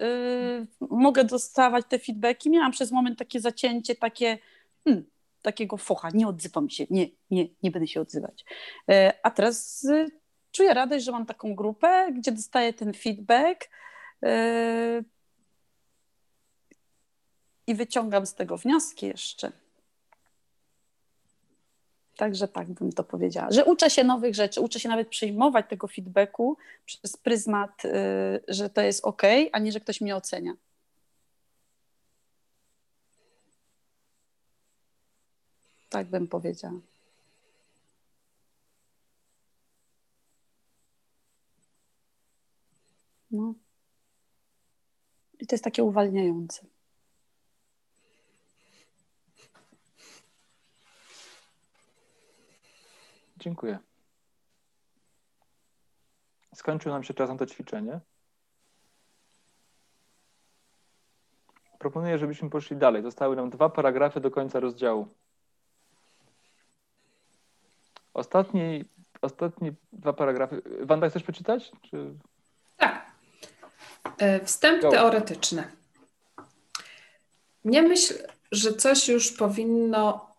y, mogę dostawać te feedbacki. Miałam przez moment takie zacięcie, takie hmm, takiego focha, nie odzywam się, nie, nie, nie będę się odzywać. Y, a teraz y, czuję radość, że mam taką grupę, gdzie dostaję ten feedback y, i wyciągam z tego wnioski jeszcze. Także tak bym to powiedziała, że uczę się nowych rzeczy, uczę się nawet przyjmować tego feedbacku przez pryzmat, y, że to jest ok, a nie, że ktoś mnie ocenia. Tak bym powiedziała. No. I to jest takie uwalniające. Dziękuję. Skończył nam się czasem to ćwiczenie. Proponuję, żebyśmy poszli dalej. Zostały nam dwa paragrafy do końca rozdziału. Ostatni, ostatni dwa paragrafy. Wanda, chcesz przeczytać? Czy... E, Wstęp teoretyczny. Nie myśl, że coś już powinno.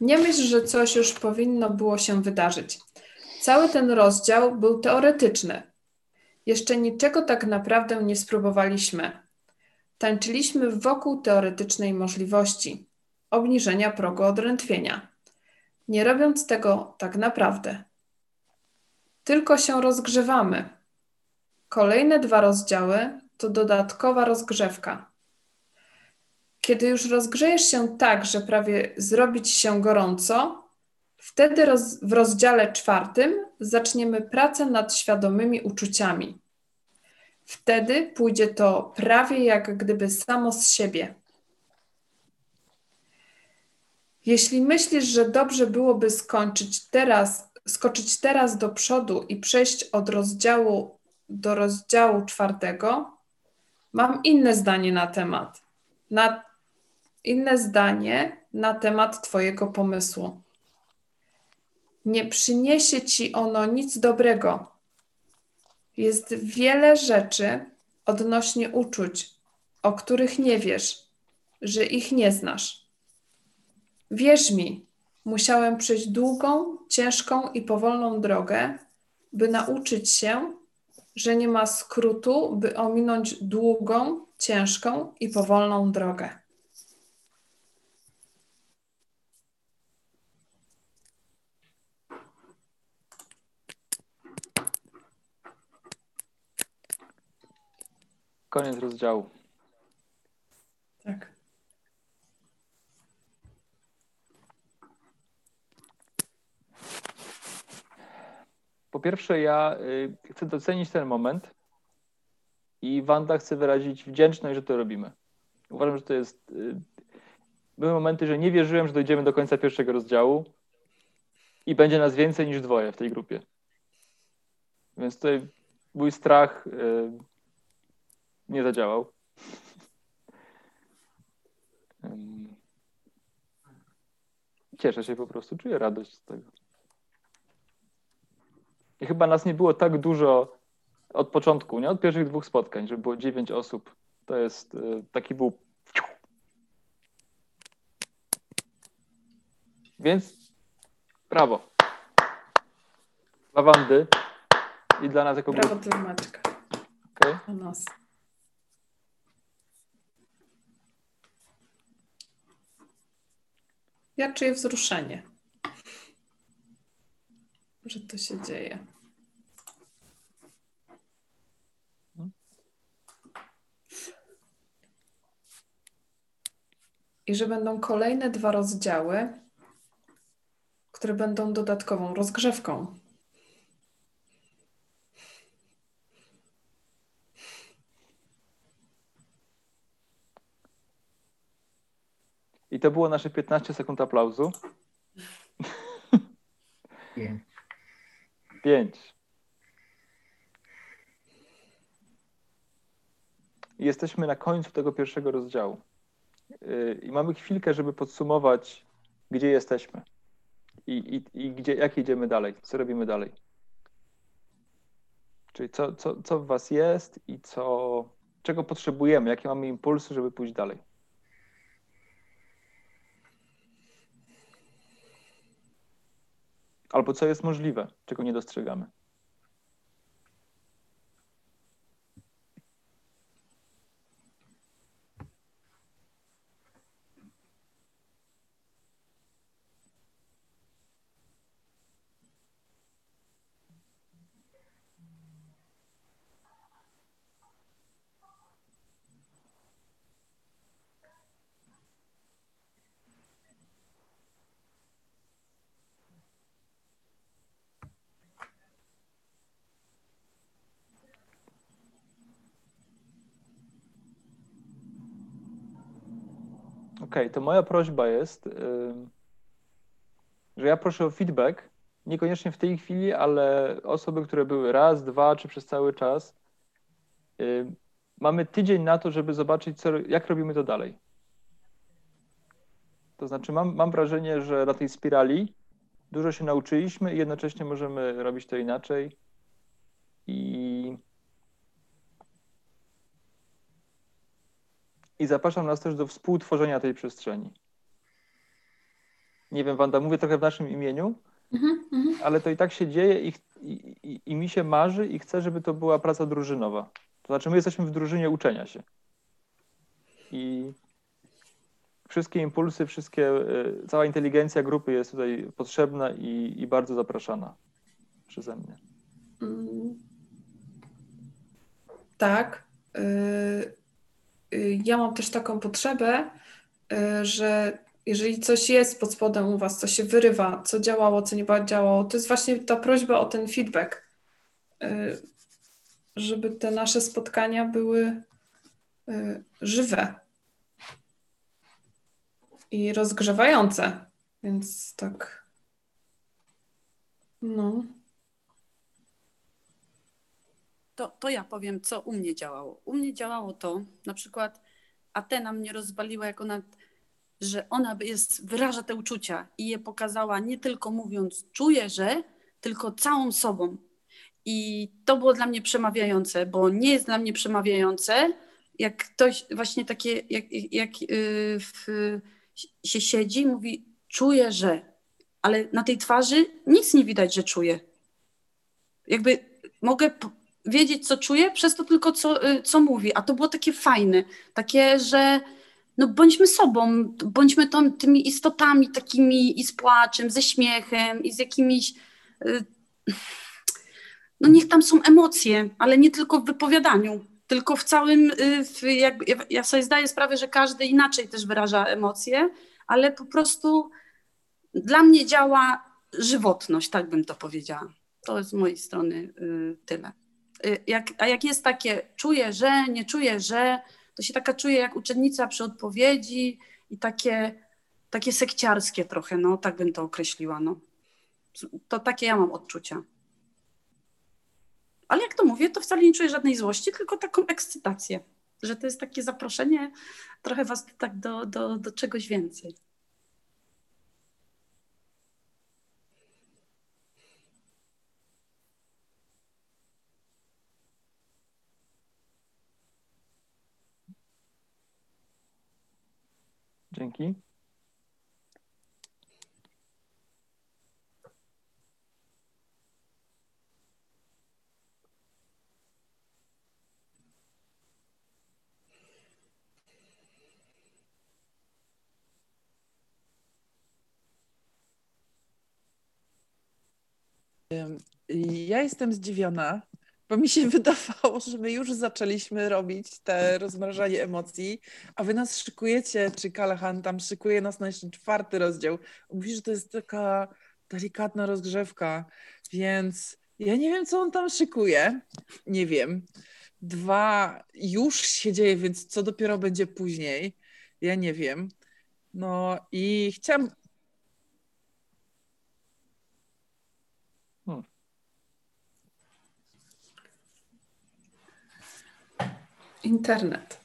Nie myśl, że coś już powinno było się wydarzyć. Cały ten rozdział był teoretyczny. Jeszcze niczego tak naprawdę nie spróbowaliśmy. Tańczyliśmy wokół teoretycznej możliwości obniżenia progu odrętwienia, nie robiąc tego tak naprawdę. Tylko się rozgrzewamy. Kolejne dwa rozdziały to dodatkowa rozgrzewka. Kiedy już rozgrzejesz się tak, że prawie zrobić się gorąco, wtedy roz, w rozdziale czwartym zaczniemy pracę nad świadomymi uczuciami. Wtedy pójdzie to prawie jak gdyby samo z siebie. Jeśli myślisz, że dobrze byłoby skończyć teraz, skoczyć teraz do przodu i przejść od rozdziału do rozdziału czwartego, mam inne zdanie na temat. Na, inne zdanie na temat Twojego pomysłu. Nie przyniesie Ci ono nic dobrego. Jest wiele rzeczy odnośnie uczuć, o których nie wiesz, że ich nie znasz. Wierz mi, musiałem przejść długą, ciężką i powolną drogę, by nauczyć się, że nie ma skrótu, by ominąć długą, ciężką i powolną drogę. Koniec rozdziału. Tak. Po pierwsze, ja y, chcę docenić ten moment i Wanda chce wyrazić wdzięczność, że to robimy. Uważam, że to jest. y, Były momenty, że nie wierzyłem, że dojdziemy do końca pierwszego rozdziału i będzie nas więcej niż dwoje w tej grupie. Więc tutaj mój strach y, nie zadziałał. Cieszę się po prostu, czuję radość z tego. I chyba nas nie było tak dużo od początku, nie? Od pierwszych dwóch spotkań, że było dziewięć osób. To jest y, taki był. Więc brawo. Dla Wandy i dla nas jako Brawo dla Maćka. Okej? Dla nas. Ja czuję wzruszenie, że to się dzieje. I że będą kolejne dwa rozdziały, które będą dodatkową rozgrzewką. I to było nasze 15 sekund aplauzu. Pięć. Pięć. I Jesteśmy na końcu tego pierwszego rozdziału. Yy, I mamy chwilkę, żeby podsumować, gdzie jesteśmy i, i, i gdzie, jak idziemy dalej, co robimy dalej. Czyli co, co, co w Was jest i co, czego potrzebujemy, jakie mamy impulsy, żeby pójść dalej. Albo co jest możliwe, czego nie dostrzegamy. Okej, to moja prośba jest, że ja proszę o feedback, niekoniecznie w tej chwili, ale osoby, które były raz, dwa, czy przez cały czas. Mamy tydzień na to, żeby zobaczyć, co, jak robimy to dalej. To znaczy, mam, mam wrażenie, że na tej spirali dużo się nauczyliśmy i jednocześnie możemy robić to inaczej. I I zapraszam nas też do współtworzenia tej przestrzeni. Nie wiem, Wanda, mówię trochę w naszym imieniu, Mhm, mhm. ale to i tak się dzieje i, i, i, mi się marzy i chcę, żeby to była praca drużynowa. To znaczy, my jesteśmy w drużynie uczenia się. I wszystkie impulsy, wszystkie, y, cała inteligencja grupy jest tutaj potrzebna i, i bardzo zapraszana przeze mnie. Mm. Tak. Y, Ja mam też taką potrzebę, y, że jeżeli coś jest pod spodem u Was, co się wyrywa, co działało, co nie działało, to jest właśnie ta prośba o ten feedback, y, żeby te nasze spotkania były y, żywe i rozgrzewające. Więc tak. No. To, to ja powiem, co u mnie działało. U mnie działało to, na przykład Atena mnie rozwaliła, jak ona, że ona jest, wyraża te uczucia i je pokazała nie tylko mówiąc czuję, że, tylko całą sobą. I to było dla mnie przemawiające, bo nie jest dla mnie przemawiające, jak ktoś właśnie takie, jak, jak yy, w, się siedzi mówi czuję, że, ale na tej twarzy nic nie widać, że czuję. Jakby mogę wiedzieć, co czuję, przez to tylko, co, y, co mówi. A to było takie fajne, takie, że no bądźmy sobą, bądźmy tą, tymi istotami takimi i z płaczem, ze śmiechem i z jakimiś... y, No niech tam są emocje, ale nie tylko w wypowiadaniu, tylko w całym... y, W, jakby, ja- sobie zdaję sprawę, że każdy inaczej też wyraża emocje, ale po prostu dla mnie działa żywotność, tak bym to powiedziała. To z mojej strony tyle. Y, Jak, a jak jest takie, czuję, że, nie czuję, że, to się taka czuję jak uczennica przy odpowiedzi i takie, takie sekciarskie trochę, no tak bym to określiła. No. To takie ja mam odczucia. Ale jak to mówię, to wcale nie czuję żadnej złości, tylko taką ekscytację, że to jest takie zaproszenie trochę was tak do, do, do czegoś więcej. Dzięki. Ja jestem zdziwiona, bo mi się wydawało, że my już zaczęliśmy robić te rozmrażanie emocji, a wy nas szykujecie, czy Kalahan tam szykuje nas na jeszcze czwarty rozdział. Mówi, że to jest taka delikatna rozgrzewka, więc ja nie wiem, co on tam szykuje. Nie wiem. Dwa, już się dzieje, więc co dopiero będzie później? Ja nie wiem. No i chciałam Internet.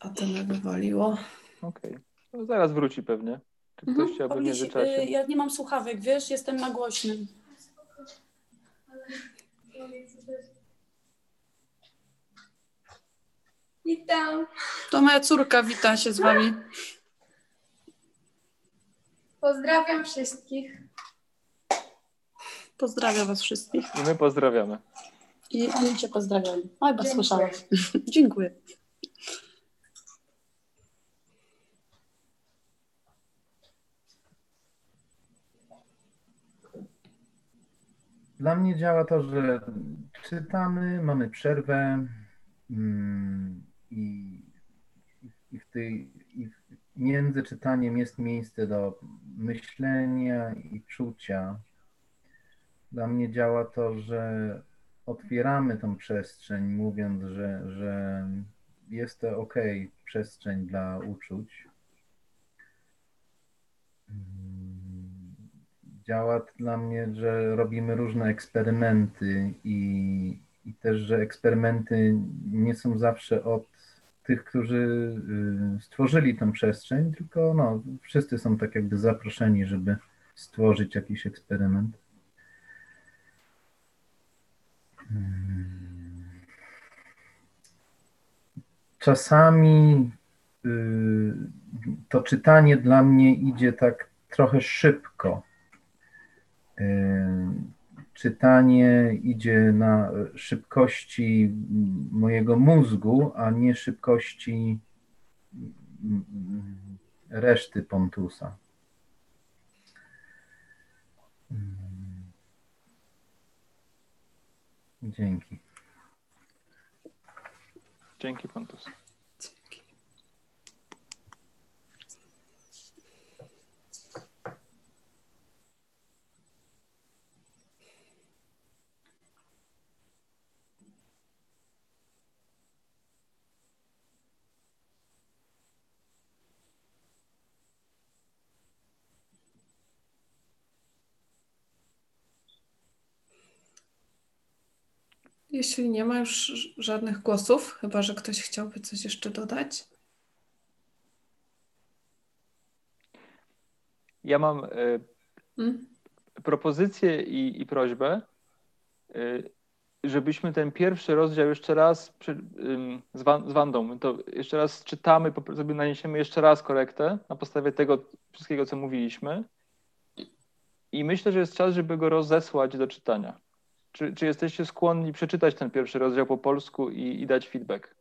A to mnie wywaliło. Okej. No zaraz wróci pewnie. Czy ktoś chciałby w międzyczasie? y, ja nie mam słuchawek, wiesz, jestem na głośnym. Witam. To moja córka wita się z wami. Pozdrawiam wszystkich. Pozdrawiam was wszystkich. I my pozdrawiamy. I oni cię pozdrawiają. Oj, chyba Dziękuję. słyszałaś. Dziękuję. Dla mnie działa to, że czytamy, mamy przerwę mm, i, i, w tej, i między czytaniem jest miejsce do myślenia i czucia. Dla mnie działa to, że otwieramy tą przestrzeń, mówiąc, że, że jest to ok, przestrzeń dla uczuć. Działa to dla mnie, że robimy różne eksperymenty i, i też, że eksperymenty nie są zawsze od tych, którzy y, stworzyli tę przestrzeń, tylko no, wszyscy są tak jakby zaproszeni, żeby stworzyć jakiś eksperyment. Mm. Czasami y, to czytanie dla mnie idzie tak trochę szybko. Y, Czytanie idzie na szybkości mojego mózgu, a nie szybkości mm, reszty Pontusa. Dzięki. Dzięki, Pontus. Jeśli nie ma już żadnych głosów, chyba że ktoś chciałby coś jeszcze dodać. Ja mam e, Mm? propozycję i, i prośbę, y, żebyśmy ten pierwszy rozdział jeszcze raz przy, ym, z, Wan, z Wandą, to jeszcze raz czytamy, sobie naniesiemy jeszcze raz korektę na podstawie tego wszystkiego, co mówiliśmy. I myślę, że jest czas, żeby go rozesłać do czytania. Czy, czy jesteście skłonni przeczytać ten pierwszy rozdział po polsku i, i dać feedback?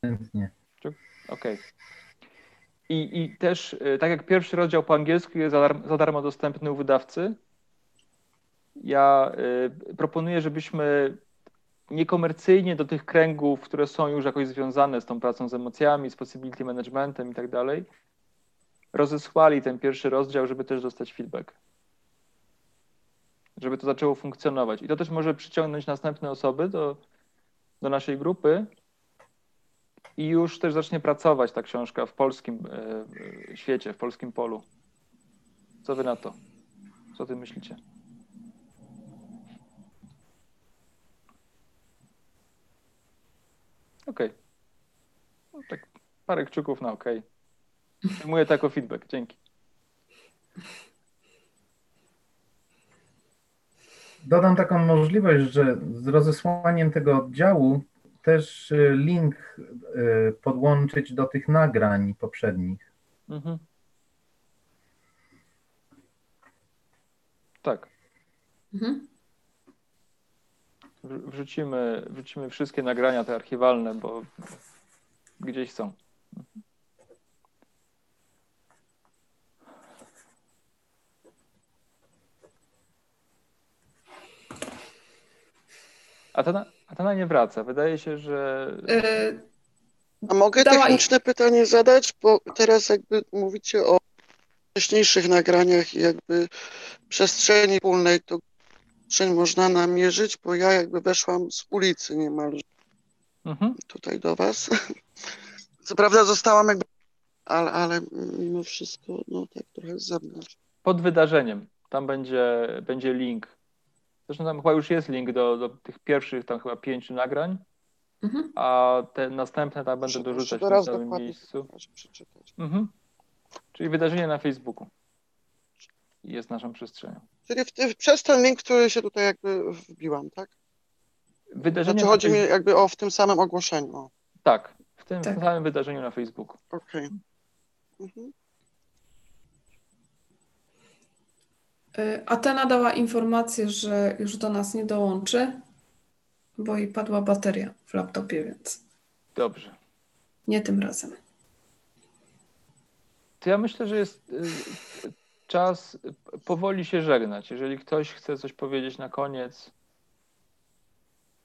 Chętnie. Okej. I, I też, y, tak jak pierwszy rozdział po angielsku jest za darmo, za darmo dostępny u wydawcy, ja y, proponuję, żebyśmy niekomercyjnie do tych kręgów, które są już jakoś związane z tą pracą z emocjami, z possibility managementem i tak dalej, rozesłali ten pierwszy rozdział, żeby też dostać feedback. Żeby to zaczęło funkcjonować. I to też może przyciągnąć następne osoby do, do naszej grupy, i już też zacznie pracować ta książka w polskim e, e, świecie, w polskim polu. Co wy na to? Co ty myślicie? Okej. No, tak parę kciuków na okej. Przyjmuję to jako feedback. Dzięki. Dodam taką możliwość, że z rozesłaniem tego oddziału też y, link y, podłączyć do tych nagrań poprzednich. Mhm. Tak. Mhm. Wr- Wrzucimy, wrzucimy wszystkie nagrania te archiwalne, bo gdzieś są. Atena, Atena nie wraca. Wydaje się, że. Y, A mogę Dawaj. techniczne pytanie zadać? Bo teraz jakby mówicie o wcześniejszych nagraniach i jakby przestrzeni wspólnej, to przestrzeń można namierzyć, bo ja jakby weszłam z ulicy niemalże Mhm. tutaj do was. Co prawda zostałam jakby, ale, ale mimo wszystko, no tak trochę z zewnątrz. Pod wydarzeniem. Tam będzie, będzie link. Zresztą tam chyba już jest link do, do tych pierwszych tam chyba pięciu nagrań, mhm. a te następne tam będę dorzucać w tym samym miejscu. przeczytać, przeczytać. Mhm. Czyli wydarzenie na Facebooku jest naszą przestrzenią. Czyli w, w, przez ten link, który się tutaj jakby wbiłam, tak? Wydarzenie Znaczy na chodzi mi jakby o w tym samym ogłoszeniu. O, Tak, w tym, Tak. samym wydarzeniu na Facebooku. Okej. Mhm. Atena dała informację, że już do nas nie dołączy, bo jej padła bateria w laptopie, więc Dobrze. nie tym razem. To ja myślę, że jest y, czas powoli się żegnać. Jeżeli ktoś chce coś powiedzieć na koniec,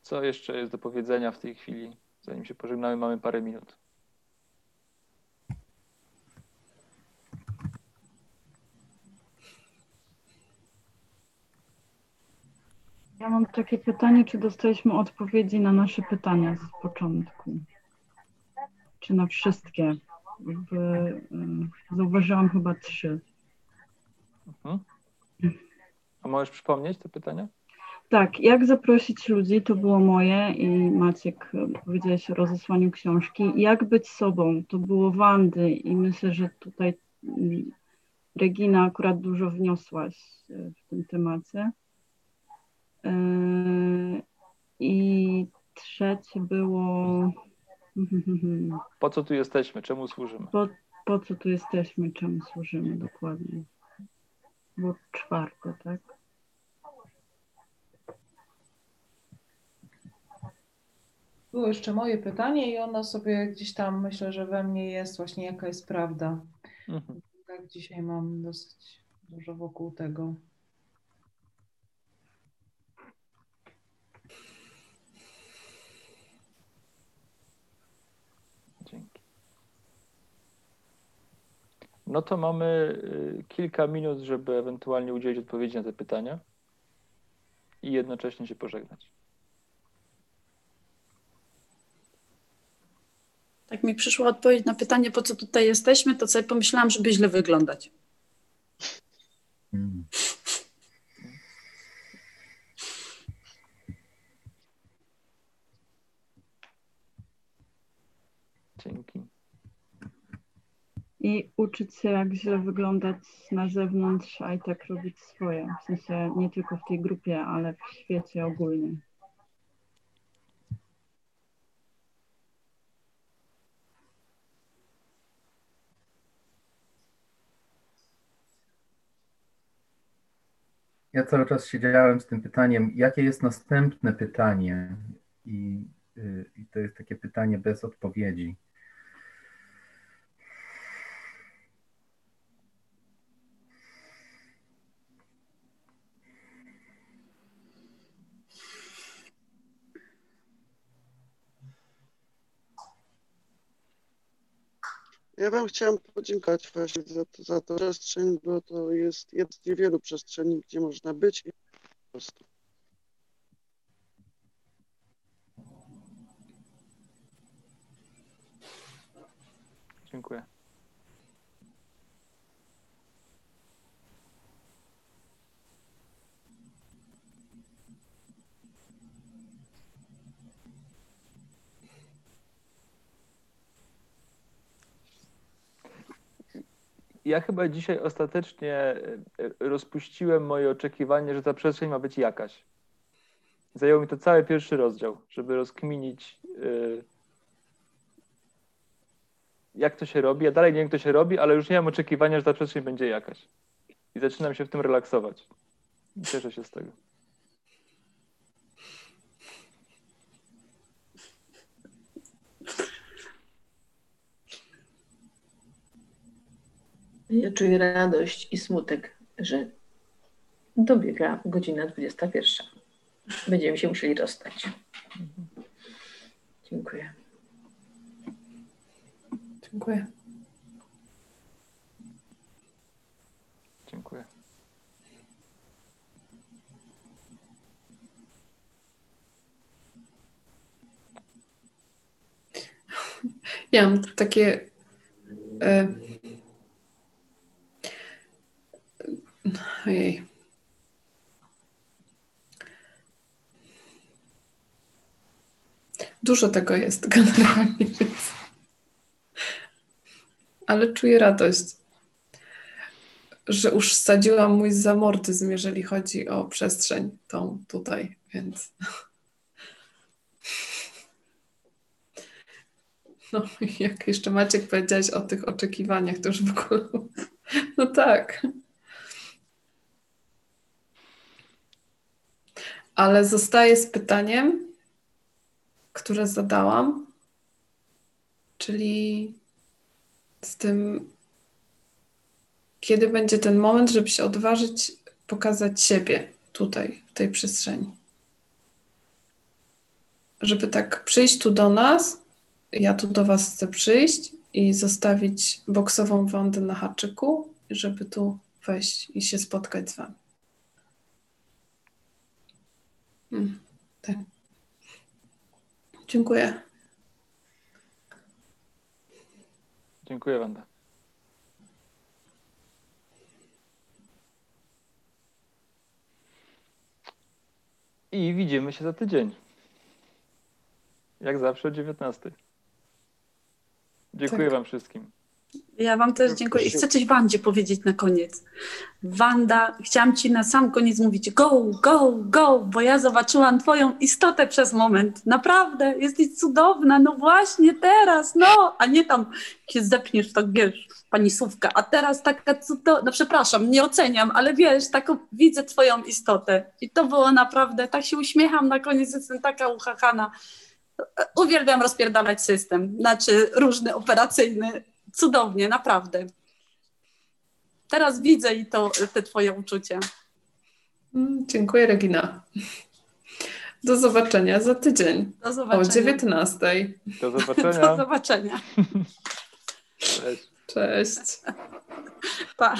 co jeszcze jest do powiedzenia w tej chwili, zanim się pożegnamy, mamy parę minut. Ja mam takie pytanie, czy dostaliśmy odpowiedzi na nasze pytania z początku? Czy na wszystkie? Y, zauważyłam chyba trzy. Mhm. A możesz przypomnieć te pytania? Tak, jak zaprosić ludzi, to było moje i Maciek y, powiedziałeś o rozesłaniu książki. Jak być sobą, to było Wandy i myślę, że tutaj mm, Regina akurat dużo wniosłaś y, w tym temacie. Y, I trzecie było Po co tu jesteśmy? Czemu służymy? po, po co tu jesteśmy, czemu służymy dokładnie. Było czwarte, tak? Było jeszcze moje pytanie i ono sobie gdzieś tam, myślę, że we mnie jest właśnie jaka jest prawda. Mhm. Tak dzisiaj mam dosyć dużo wokół tego. No to mamy y, kilka minut, żeby ewentualnie udzielić odpowiedzi na te pytania i jednocześnie się pożegnać. Tak mi przyszła odpowiedź na pytanie, po co tutaj jesteśmy, to sobie pomyślałam, żeby źle wyglądać. I uczyć się, jak źle wyglądać na zewnątrz, a i tak robić swoje. W sensie nie tylko w tej grupie, ale w świecie ogólnie. Ja cały czas siedziałem z tym pytaniem, jakie jest następne pytanie? I, y, i to jest takie pytanie bez odpowiedzi. Ja Wam chciałam podziękować właśnie za, to- za tą przestrzeń, bo to jest jedna z niewielu przestrzeni, gdzie można być i po prostu. Dziękuję. Ja chyba dzisiaj ostatecznie e, e, rozpuściłem moje oczekiwanie, że ta przestrzeń ma być jakaś. Zajęło mi to cały pierwszy rozdział, żeby rozkminić, e, jak to się robi. Ja dalej nie wiem, jak to się robi, ale już nie mam oczekiwania, że ta przestrzeń będzie jakaś. I zaczynam się w tym relaksować. Cieszę się z tego. Ja czuję radość i smutek, że dobiega godzina 21. Będziemy się musieli rozstać. Dziękuję. Dziękuję. Dziękuję. Ja mam takie. E, ojej. Dużo tego jest generalnie. Ale czuję radość, że już wsadziłam mój zamortyzm, jeżeli chodzi o przestrzeń tą tutaj, więc. No, jak jeszcze Maciek powiedziałeś o tych oczekiwaniach, to już w ogóle. No tak. Ale zostaję z pytaniem, które zadałam, czyli z tym, kiedy będzie ten moment, żeby się odważyć pokazać siebie tutaj, w tej przestrzeni. Żeby tak przyjść tu do nas, ja tu do Was chcę przyjść i zostawić boksową wądę na haczyku, żeby tu wejść i się spotkać z Wami. Mm, tak. Dziękuję. Dziękuję, Wanda. I widzimy się za tydzień. Jak zawsze o 19. Dziękuję Tak. Wam wszystkim. Ja Wam też dziękuję. I chcę coś Wandzie powiedzieć na koniec. Wanda, chciałam Ci na sam koniec mówić go, go, go, bo ja zobaczyłam Twoją istotę przez moment. Naprawdę, jesteś cudowna, no właśnie teraz, no, a nie tam się zepniesz, tak wiesz, pani Słówka, a teraz taka cudowna, no przepraszam, nie oceniam, ale wiesz, taką widzę Twoją istotę. I to było naprawdę, tak się uśmiecham na koniec, jestem taka uchachana. Uwielbiam rozpierdalać system, znaczy różny operacyjny. Cudownie, naprawdę. Teraz widzę i to te twoje uczucia. Mm, Dziękuję, Regina. Do zobaczenia za tydzień Do o zobaczenia. 19. Do Do zobaczenia. zobaczenia. Cześć. Cześć. Pa.